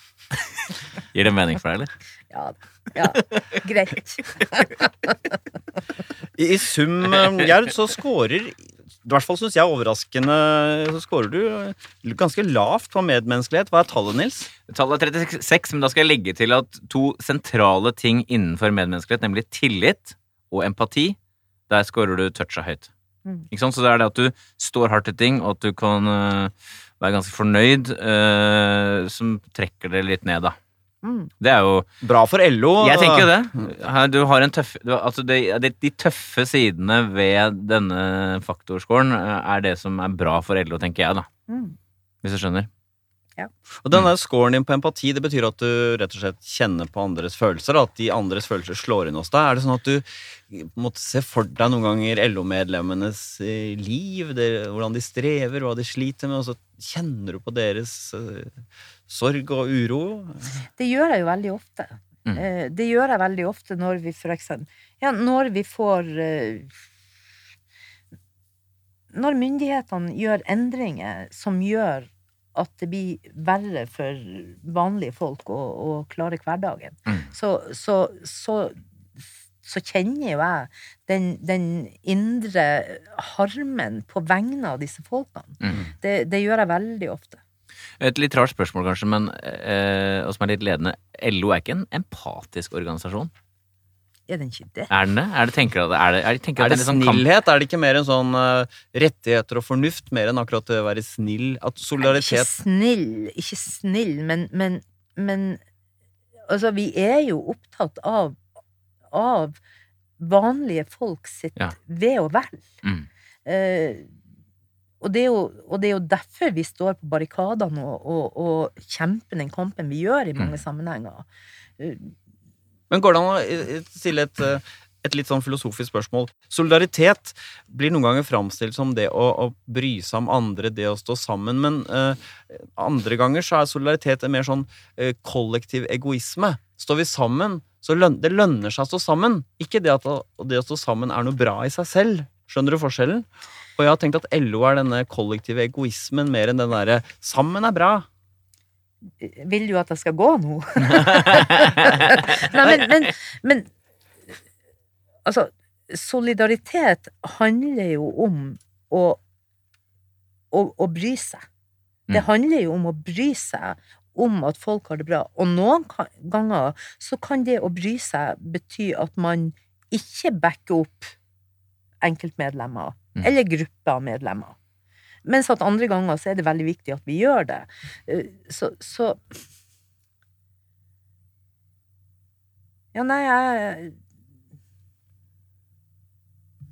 Gir det mening for deg, eller? Ja, ja greit. I, i sum, eh, Gerd, så scorer i hvert fall syns jeg overraskende Så scorer du eh, ganske lavt på medmenneskelighet. Hva er tallet, Nils? Tallet er 36, men da skal jeg legge til at to sentrale ting innenfor medmenneskelighet, nemlig tillit og empati, der scorer du toucha høyt. Mm. Ikke sant? Så det er det at du står hardt i ting, og at du kan øh, være ganske fornøyd, øh, som trekker det litt ned, da. Mm. Det er jo Bra for LO. Jeg tenker jo det. Du har en tøff, du, altså det, det, de tøffe sidene ved denne faktorscoren øh, er det som er bra for LO, tenker jeg, da. Mm. Hvis du skjønner. Ja. Og denne scoren din på empati, det betyr at du rett og slett kjenner på andres følelser? At de andres følelser slår inn hos deg? Er det sånn at du måtte se for deg noen ganger LO-medlemmenes eh, liv? Det, hvordan de strever, hva de sliter med, og så kjenner du på deres eh, sorg og uro? Det gjør jeg jo veldig ofte. Mm. Eh, Det gjør jeg veldig ofte når vi for eksempel Ja, når vi får eh, Når myndighetene gjør endringer som gjør at det blir verre for vanlige folk å, å klare hverdagen, Mm. så, så, så, så kjenner jo jeg den, den indre harmen på vegne av disse folkene. Mm. Det, det gjør jeg veldig ofte. Et litt rart spørsmål, kanskje, men eh, og som er litt ledende. LO er ikke en empatisk organisasjon? Er den ikke det? Er den det? Er det, tenker dere, er det, er det, tenker Er det, det sånn kamp- snillhet? Er det ikke mer en sånn uh, rettigheter og fornuft, mer enn akkurat det å være snill? At Ikke snill, ikke snill, men, men, men Altså, vi er jo opptatt av, av vanlige folk sitt Ja. ve og vel. Mm. Eh, og, det jo, og det er jo derfor vi står på barrikadene og, og, og kjemper den kampen vi gjør i mange Mm. sammenhenger. Eh, Men går det an å eh, stille et, eh, et litt sånn filosofisk spørsmål? Solidaritet blir noen ganger framstilt som det å, å bry seg om andre, det å stå sammen. Men uh, andre ganger så er solidaritet en mer sånn uh, kollektiv egoisme. Står vi sammen, så løn, det lønner seg å stå sammen. Ikke det at det å stå sammen er noe bra i seg selv. Skjønner du forskjellen? Og jeg har tenkt at LO er denne kollektive egoismen mer enn den derre 'sammen er bra'. vil du at jeg skal gå nå? Nei, men, men, men Altså, solidaritet handler jo om å, å, å bry seg. Det Mm. handler jo om å bry seg om at folk har det bra. Og noen ganger så kan det å bry seg bety at man ikke backer opp enkeltmedlemmer Mm. eller grupper av medlemmer. Mens at andre ganger så er det veldig viktig at vi gjør det. Eh, Så, så Ja, nei, jeg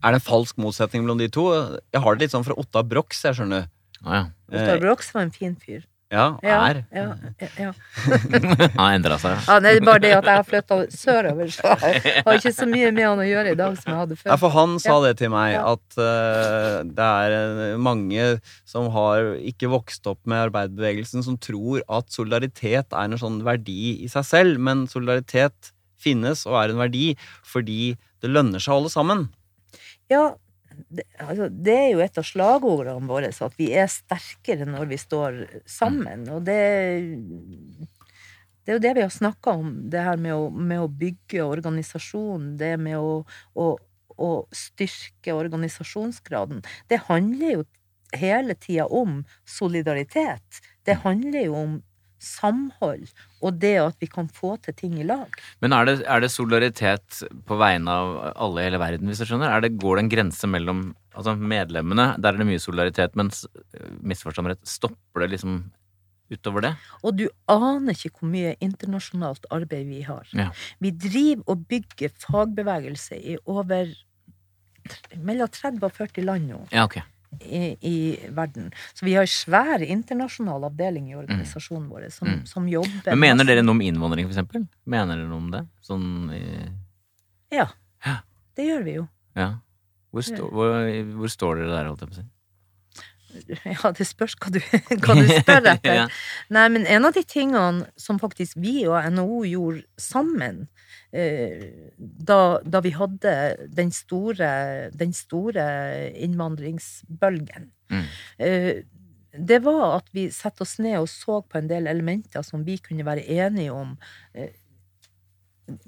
Er det en falsk motsetning mellom de to? Jeg har det litt sånn fra Otta Brox, jeg skjønner. Ah, ja. Otta Brox var en fin fyr. Ja, Ja, er. ja, ja, ja. Han har endra seg. ja det er bare det at jeg har flytta sørover, så jeg har ikke så mye med han å gjøre i dag som jeg hadde Ja, før. for han sa det til meg, Ja. at uh, det er eh, mange som har ikke vokst opp med arbeiderbevegelsen, som tror at solidaritet er en sånn verdi i seg selv, men solidaritet finnes og er en verdi fordi det lønner seg å holde sammen. Ja, det, altså, det er jo et av slagordene våre, at vi er sterkere når vi står sammen. Og det, det er jo det vi har snakka om, det her med å, med å bygge organisasjon, det med å, å, å styrke organisasjonsgraden. Det handler jo hele tida om solidaritet. Det handler jo om samhold, og det at vi kan få til ting i lag. Men er det, er det solidaritet på vegne av alle i hele verden, hvis du skjønner? Er det, går det en grense mellom altså medlemmene? Der er det mye solidaritet, mens misforstå rett, stopper det liksom utover det? Og du aner ikke hvor mye internasjonalt arbeid vi har. Ja. Vi driver og bygger fagbevegelse i over mellom 30 og 40 land nå Ja, ok. I, i verden. Så vi har en svær internasjonal avdeling i organisasjonen vår som, Mm. som jobber Men mener dere noe om innvandring, eksempel? Mener dere noe om det? Sånn i Ja. Ja. Det gjør vi jo. Ja. Hvor, sto, hvor, hvor står dere der, holdt jeg på å si? Ja, det spørs hva du, hva du spør etter. Ja. Nei, men en av de tingene som faktisk vi og NHO gjorde sammen, eh, da, da vi hadde den store, den store innvandringsbølgen, Mm. eh, det var at vi satte oss ned og så på en del elementer som vi kunne være enige om eh,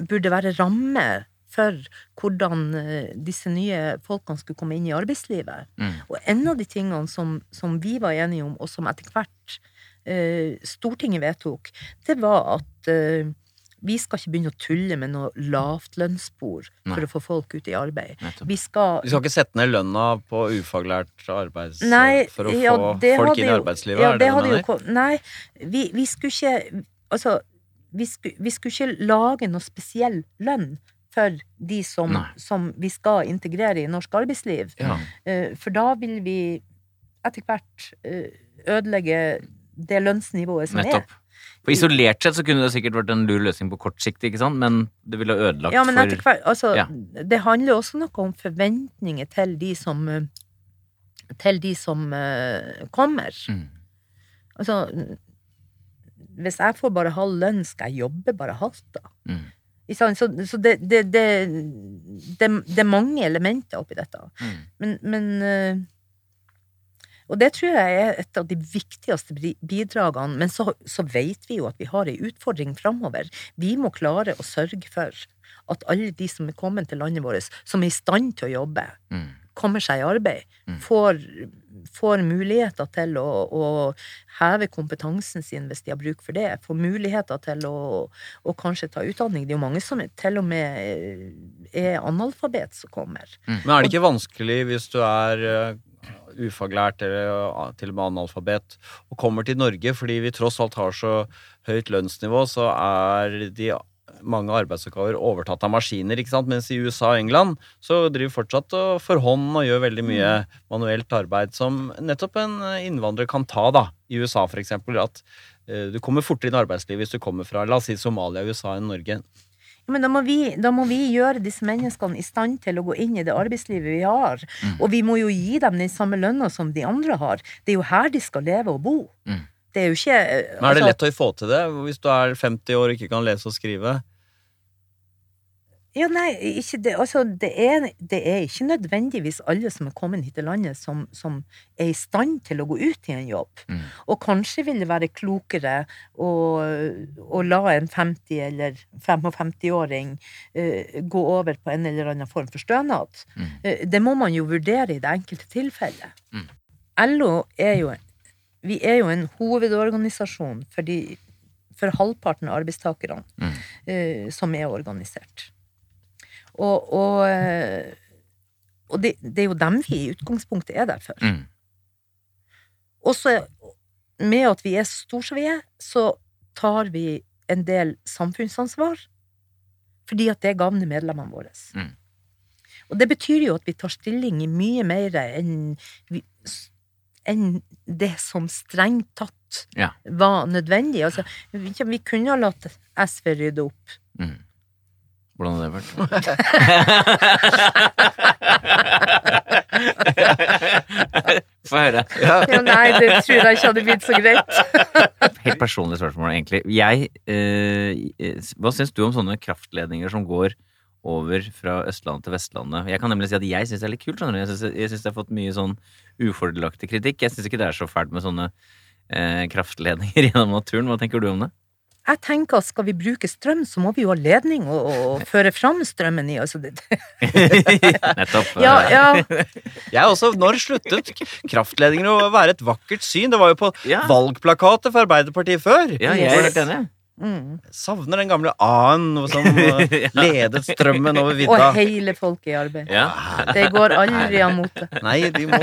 burde være ramme for hvordan eh, disse nye folkene skulle komme inn i arbeidslivet. Mm. Og en av de tingene som, som vi var enige om, og som etter hvert eh, Stortinget vedtok, det var at eh, vi skal ikke begynne å tulle med noe lavtlønnsspor for å få folk ut i arbeid. Vi skal Vi skal ikke sette ned lønna på ufaglært arbeid for å ja, få folk inn i arbeidslivet, ja, det det hadde jo Nei, vi, vi skulle ikke Altså, vi skulle, vi skulle ikke lage noe spesiell lønn for de som, som vi skal integrere i norsk arbeidsliv. Ja. Eh, For da vil vi etter hvert eh, ødelegge det lønnsnivået som Nettopp. For isolert sett så kunne det sikkert vært en lur løsning på kort sikt, ikke sant? Men det ville er. ødelagt Ja, men etter hvert Altså, Ja. det handler også noe om forventninger til de som Til de som eh, kommer. Mm. Altså Hvis jeg får bare halv lønn, skal jeg jobbe bare halvt, da? Mm. Så, så det, det, det, det, det er mange elementer oppi dette. Mm. Men, men eh, Og det tror jeg er et av de viktigste bidragene. Men så, så vet vi jo at vi har ei utfordring framover. Vi må klare å sørge for at alle de som er kommet til landet vårt, som er i stand til å jobbe, mm. Kommer seg i arbeid, mm. får, får, muligheter til å, å, heve kompetansen sin hvis de har bruk for det, får muligheter til å, å, kanskje ta utdanning. Det er jo mange som til og med er analfabet som kommer. Mm. Men er det ikke vanskelig hvis du er eh, ufaglært eller til og med analfabet og kommer til Norge fordi vi tross alt har så høyt lønnsnivå, så er de mange arbeidsoppgaver overtatt av maskiner, ikke sant? mens i USA og England så driver fortsatt for hånd og gjør veldig mye mm. manuelt arbeid som nettopp en innvandrer kan ta, da. I USA, for eksempel. At uh, du kommer fortere inn i arbeidslivet hvis du kommer fra la oss si Somalia, USA enn Norge. Men da må, vi, da må, vi, gjøre disse menneskene i stand til å gå inn i det arbeidslivet vi har. Mm. Og vi må jo gi dem den samme lønna som de andre har. Det er jo her de skal leve og bo. Mm. Det er jo ikke altså, Men Er det altså lett å få til det hvis du er 50 år og ikke kan lese og skrive? Ja, nei, ikke det. Altså, det er, det er, ikke nødvendigvis alle som er kommet hit til landet, som, som er i stand til å gå ut i en jobb. Mm. Og kanskje vil det være klokere å, å la en 50- eller 55-åring uh, eh, gå over på en eller annen form for stønad. Mm. Uh, det må man jo vurdere i det enkelte tilfellet. Mm. LO er jo Vi er jo en hovedorganisasjon for, de, for halvparten av arbeidstakerne uh, som er organisert. Og, og, eh, og det, det, er jo dem vi i utgangspunktet er der for. Mm. Og så, med at vi er så store som vi er, så tar vi en del samfunnsansvar. Fordi at det gagner medlemmene våre. Mm. Og det betyr jo at vi tar stilling i mye mer enn, enn det som strengt tatt ja. var nødvendig. Altså, vi, vi kunne ha latt SV rydde opp. Mm. Hvordan har det vært? Få høre. Ja. ja. nei, det tror jeg ikke hadde blitt så greit. Helt personlig spørsmål, egentlig. Jeg, eh, hva syns du om sånne kraftledninger som går over fra Østlandet til Vestlandet? Jeg kan nemlig si at jeg syns det er litt kult. Jeg syns det har fått mye sånn ufordelaktig kritikk. Jeg syns ikke det er så fælt med sånne eh, kraftledninger gjennom naturen. Hva tenker du om det? Jeg tenker at skal vi bruke strøm, så må vi jo ha ledning og, og føre fram strømmen i. Altså det. Nettopp. Ja, ja. Jeg også, Når sluttet kraftledninger å være et vakkert syn? Det var jo på ja. valgplakater for Arbeiderpartiet før. Ja, jeg er helt enig. Mm. Savner den gamle A-en som uh, ledet strømmen over vidda. Og hele folket i arbeid. Ja. Det går aldri av mote. Nei, de må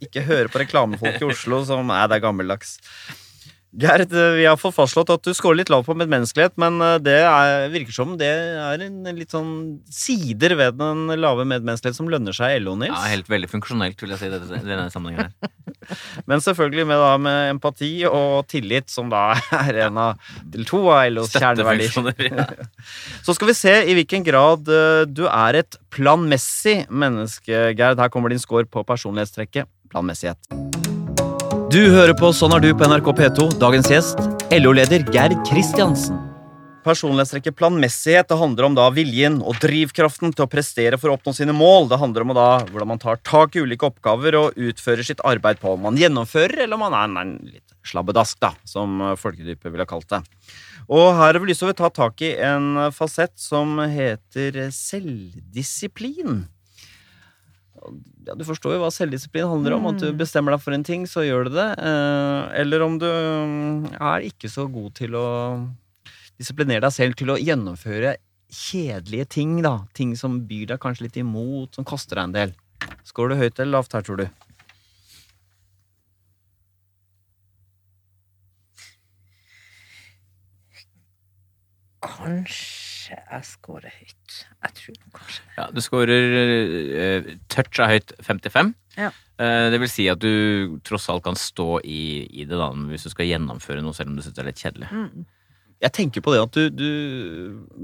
ikke høre på reklamefolk i Oslo som er det er gammeldags. Gerd, vi har fått fastslått at du scorer litt lavt på medmenneskelighet, men eh, det er, virker som det er en litt sånn sider ved den lave medmenneskelighet som lønner seg i LO, Nils. Ja, helt veldig funksjonelt, vil jeg si, i denne sammenhengen her. men selvfølgelig med, da, med empati og tillit, som da er en av til to av LOs kjerneverdier. Ja. Så skal vi se i hvilken grad eh, du er et planmessig menneske, Gerd. Her kommer din score på personlighetstrekket planmessighet. Du hører på Sånn er du på NRK P2. Dagens gjest, LO-leder Gerd Kristiansen. Personlighetstrekket planmessighet det handler om da viljen og drivkraften til å prestere for å oppnå sine mål. Det handler om da hvordan man tar tak i ulike oppgaver og utfører sitt arbeid på. Om man gjennomfører, eller om man er en litt slabbedask, da, som folkedypet ville kalt det. Og her har vi lyst til å ta tak i en fasett som heter selvdisiplin ja, Du forstår jo hva selvdisiplin handler om. At du mm. bestemmer deg for en ting, så gjør du det. Eh, eller om du mm, er ikke så god til å disiplinere deg selv til å gjennomføre kjedelige ting. da Ting som byr deg kanskje litt imot, som koster deg en del. Skårer du høyt eller lavt her, tror du? Kanskje kanskje jeg scorer høyt. Jeg tror kanskje det. Ja, du scorer uh, touch av høyt 55. Ja. Uh, det vil si at du tross alt kan stå i, i, det da, hvis du skal gjennomføre noe, selv om du syns det er litt kjedelig. Mm. Jeg tenker på det at du, du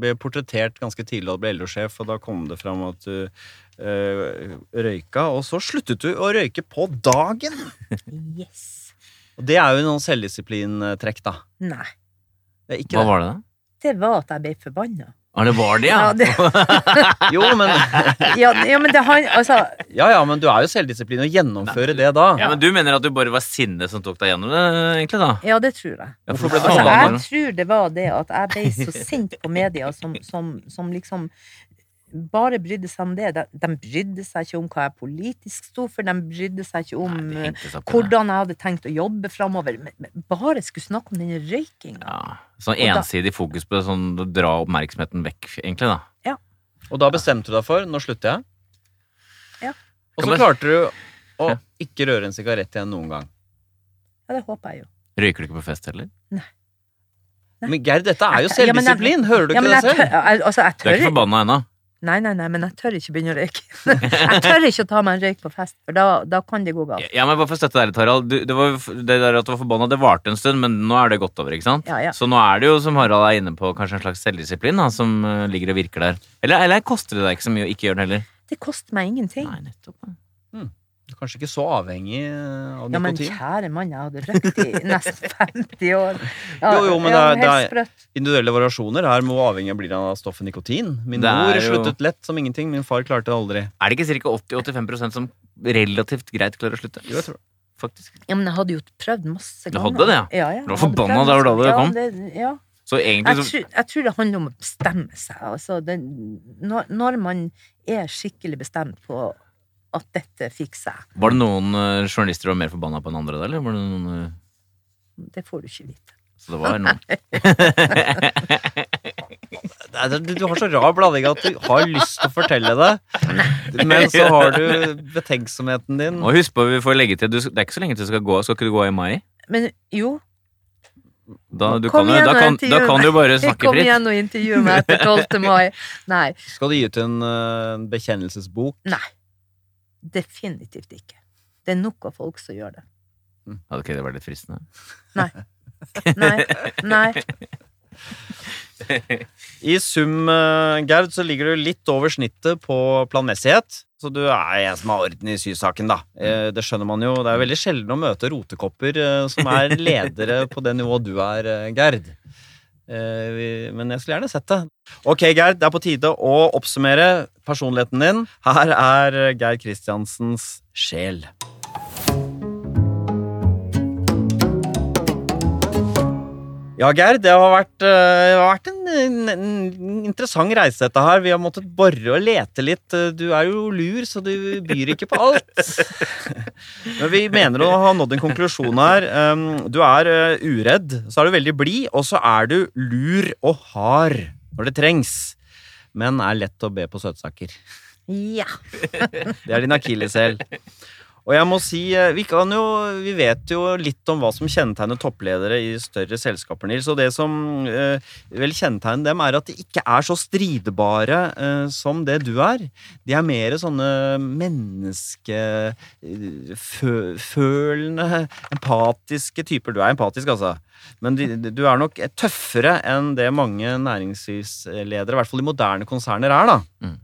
ble portrettert ganske tidlig og ble LO-sjef, og da kom det fram at du uh, røyka, og så sluttet du å røyke på dagen! Yes. Og det er jo noen selvdisiplintrekk, da. Nei. Hva var det, da? Det var at jeg ble forbanna. Ja, det var det, ja? Ja, det, Jo, men ja, ja, men det han, altså, Ja, ja, men du er jo selvdisiplin og gjennomfører det da. Ja, men Du mener at du bare var sinnet som tok deg gjennom det, egentlig, da? ja, det tror jeg. Ja, for ble du Altså, jeg tror det var det at jeg ble så sint på media som, som, som liksom bare brydde seg om det. De, de brydde seg ikke om hva jeg politisk sto for, de brydde seg ikke om Nei, eh, hvordan jeg hadde tenkt å jobbe framover. Bare skulle snakke om den røykinga. Ja, Sånn ensidig da- fokus på det, sånn å dra oppmerksomheten vekk, egentlig, da. Og da bestemte du deg for nå slutter jeg. Ja. Og så klarte du å ikke røre en sigarett igjen noen gang. Ja, det håper jeg jo. Røyker du ikke på fest heller? Nei. Men Geir, dette er jo Ja, selvdisiplin! Hører du Ja, ikke men det selv? tør, jeg, altså, jeg Du er ikke tør forbanna ennå? Nei, nei, nei, men jeg tør ikke begynne å røyke. jeg tør ikke å ta meg en røyk på fest, for da, da kan det gå galt. Ja, men bare for å støtte deg litt, Harald. Du, det, var, det der at du var forbanna, det varte en stund, men nå er det gått over, ikke sant? Ja, ja. Så nå er det jo, som Harald er inne på, kanskje en slags selvdisiplin da, som eh, ligger og virker der. Eller, eller koster det deg ikke så mye å ikke gjøre det heller? Det koster meg ingenting. Nei, nettopp. ja. Er Kanskje ikke så avhengig av nikotin? Ja, men kjære mann, jeg hadde røykt i nesten 50 år. Ja, Jo, jo, men det er- det er- Individuelle variasjoner her må avhengig blir av stoffet nikotin. Min Det er mor jo- sluttet lett som ingenting, min far klarte det aldri. Er det ikke ca. 80-85% som relativt greit klarer å slutte? Jo, jeg tror det. Faktisk. Ja, men jeg hadde jo prøvd masse ganger. Du hadde det, ja? Ja, ja, Du var jeg forbanna da du det kom? det- Ja, Så egentlig så tror, jeg tror det handler om å bestemme seg. Altså, det, når, når man er skikkelig bestemt på at dette fikser jeg, Var det noen eh, journalister som var mer forbanna på enn andre, da? Eller var det noen eh, det får du ikke vite. Så det var noen Du har så rar blanding at du har lyst til å fortelle det, men så har du betenksomheten din. Og husk på, vi får legge til du, Det er ikke så lenge til du skal gå. Skal ikke du gå i mai? Men jo, Da, du Kom kan, igjen da, kan, da kan du bare snakke fritt. kom igjen og intervju meg etter 12. mai. Nei, Skal du gi ut en eh, bekjennelsesbok? nei. Definitivt ikke. Det er nok av folk som gjør det. Hadde ikke det vært litt fristende? Nei. Nei. I sum, eh, Gerd, så ligger du litt over snittet på planmessighet. Så du er en som har orden i sysaken, da. Eh, Det skjønner man jo. Det er veldig sjelden å møte rotekopper eh, som er ledere på det nivået du er, Gerd. Eh, Men jeg skulle gjerne sett det. Ok, Geir, det er på tide å oppsummere personligheten din. Her er Geir Kristiansens sjel. Ja, Geir, det har vært, eh, det har vært en, en, en interessant reise, dette her. Vi har måttet bore og lete litt. Eh, Du er jo lur, så du byr ikke på alt. Men vi mener å ha nådd en konklusjon her. Du er eh, uredd, så er du veldig blid, og så er du lur og hard når det trengs. Men er lett å be på søtsaker. Ja. Det er din akilleshæl. Og jeg må si, eh, vi, jo, vi vet jo litt om hva som kjennetegner toppledere i større selskaper, Nils. Og det som eh, vel kjennetegner dem, er at de ikke er så stridbare eh, som det du er. De er mer sånne menneskefølende, empatiske typer. Du er empatisk, altså. Men de, du er nok tøffere enn det mange næringslivsledere, i hvert fall i moderne konserner, er, da. Mm.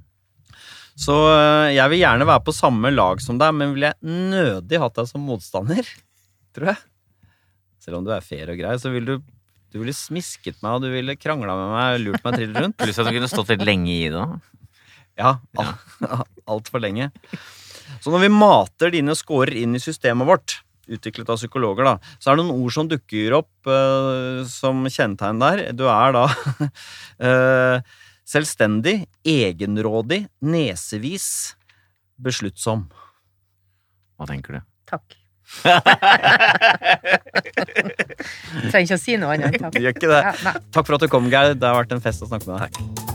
Så øh, jeg vil gjerne være på samme lag som deg, men ville jeg nødig hatt deg som motstander, tror jeg. Selv om du er fair og grei, så vil du du ville smisket meg, og du ville krangla med meg, lurt meg trill rundt. Pluss at du kunne stått litt lenge i det. Ja, Altfor alt lenge. Så når vi mater dine scorer inn i systemet vårt, utviklet av psykologer, da, så er det noen ord som dukker opp uh, som kjennetegn der. Du er da øh, selvstendig, egenrådig, nesevis, besluttsom. Hva tenker du? Takk. Trenger ikke å si noe annet takk. Gjør ikke det. Ja. Takk for at du kom, Geir. Det har vært en fest å snakke med deg.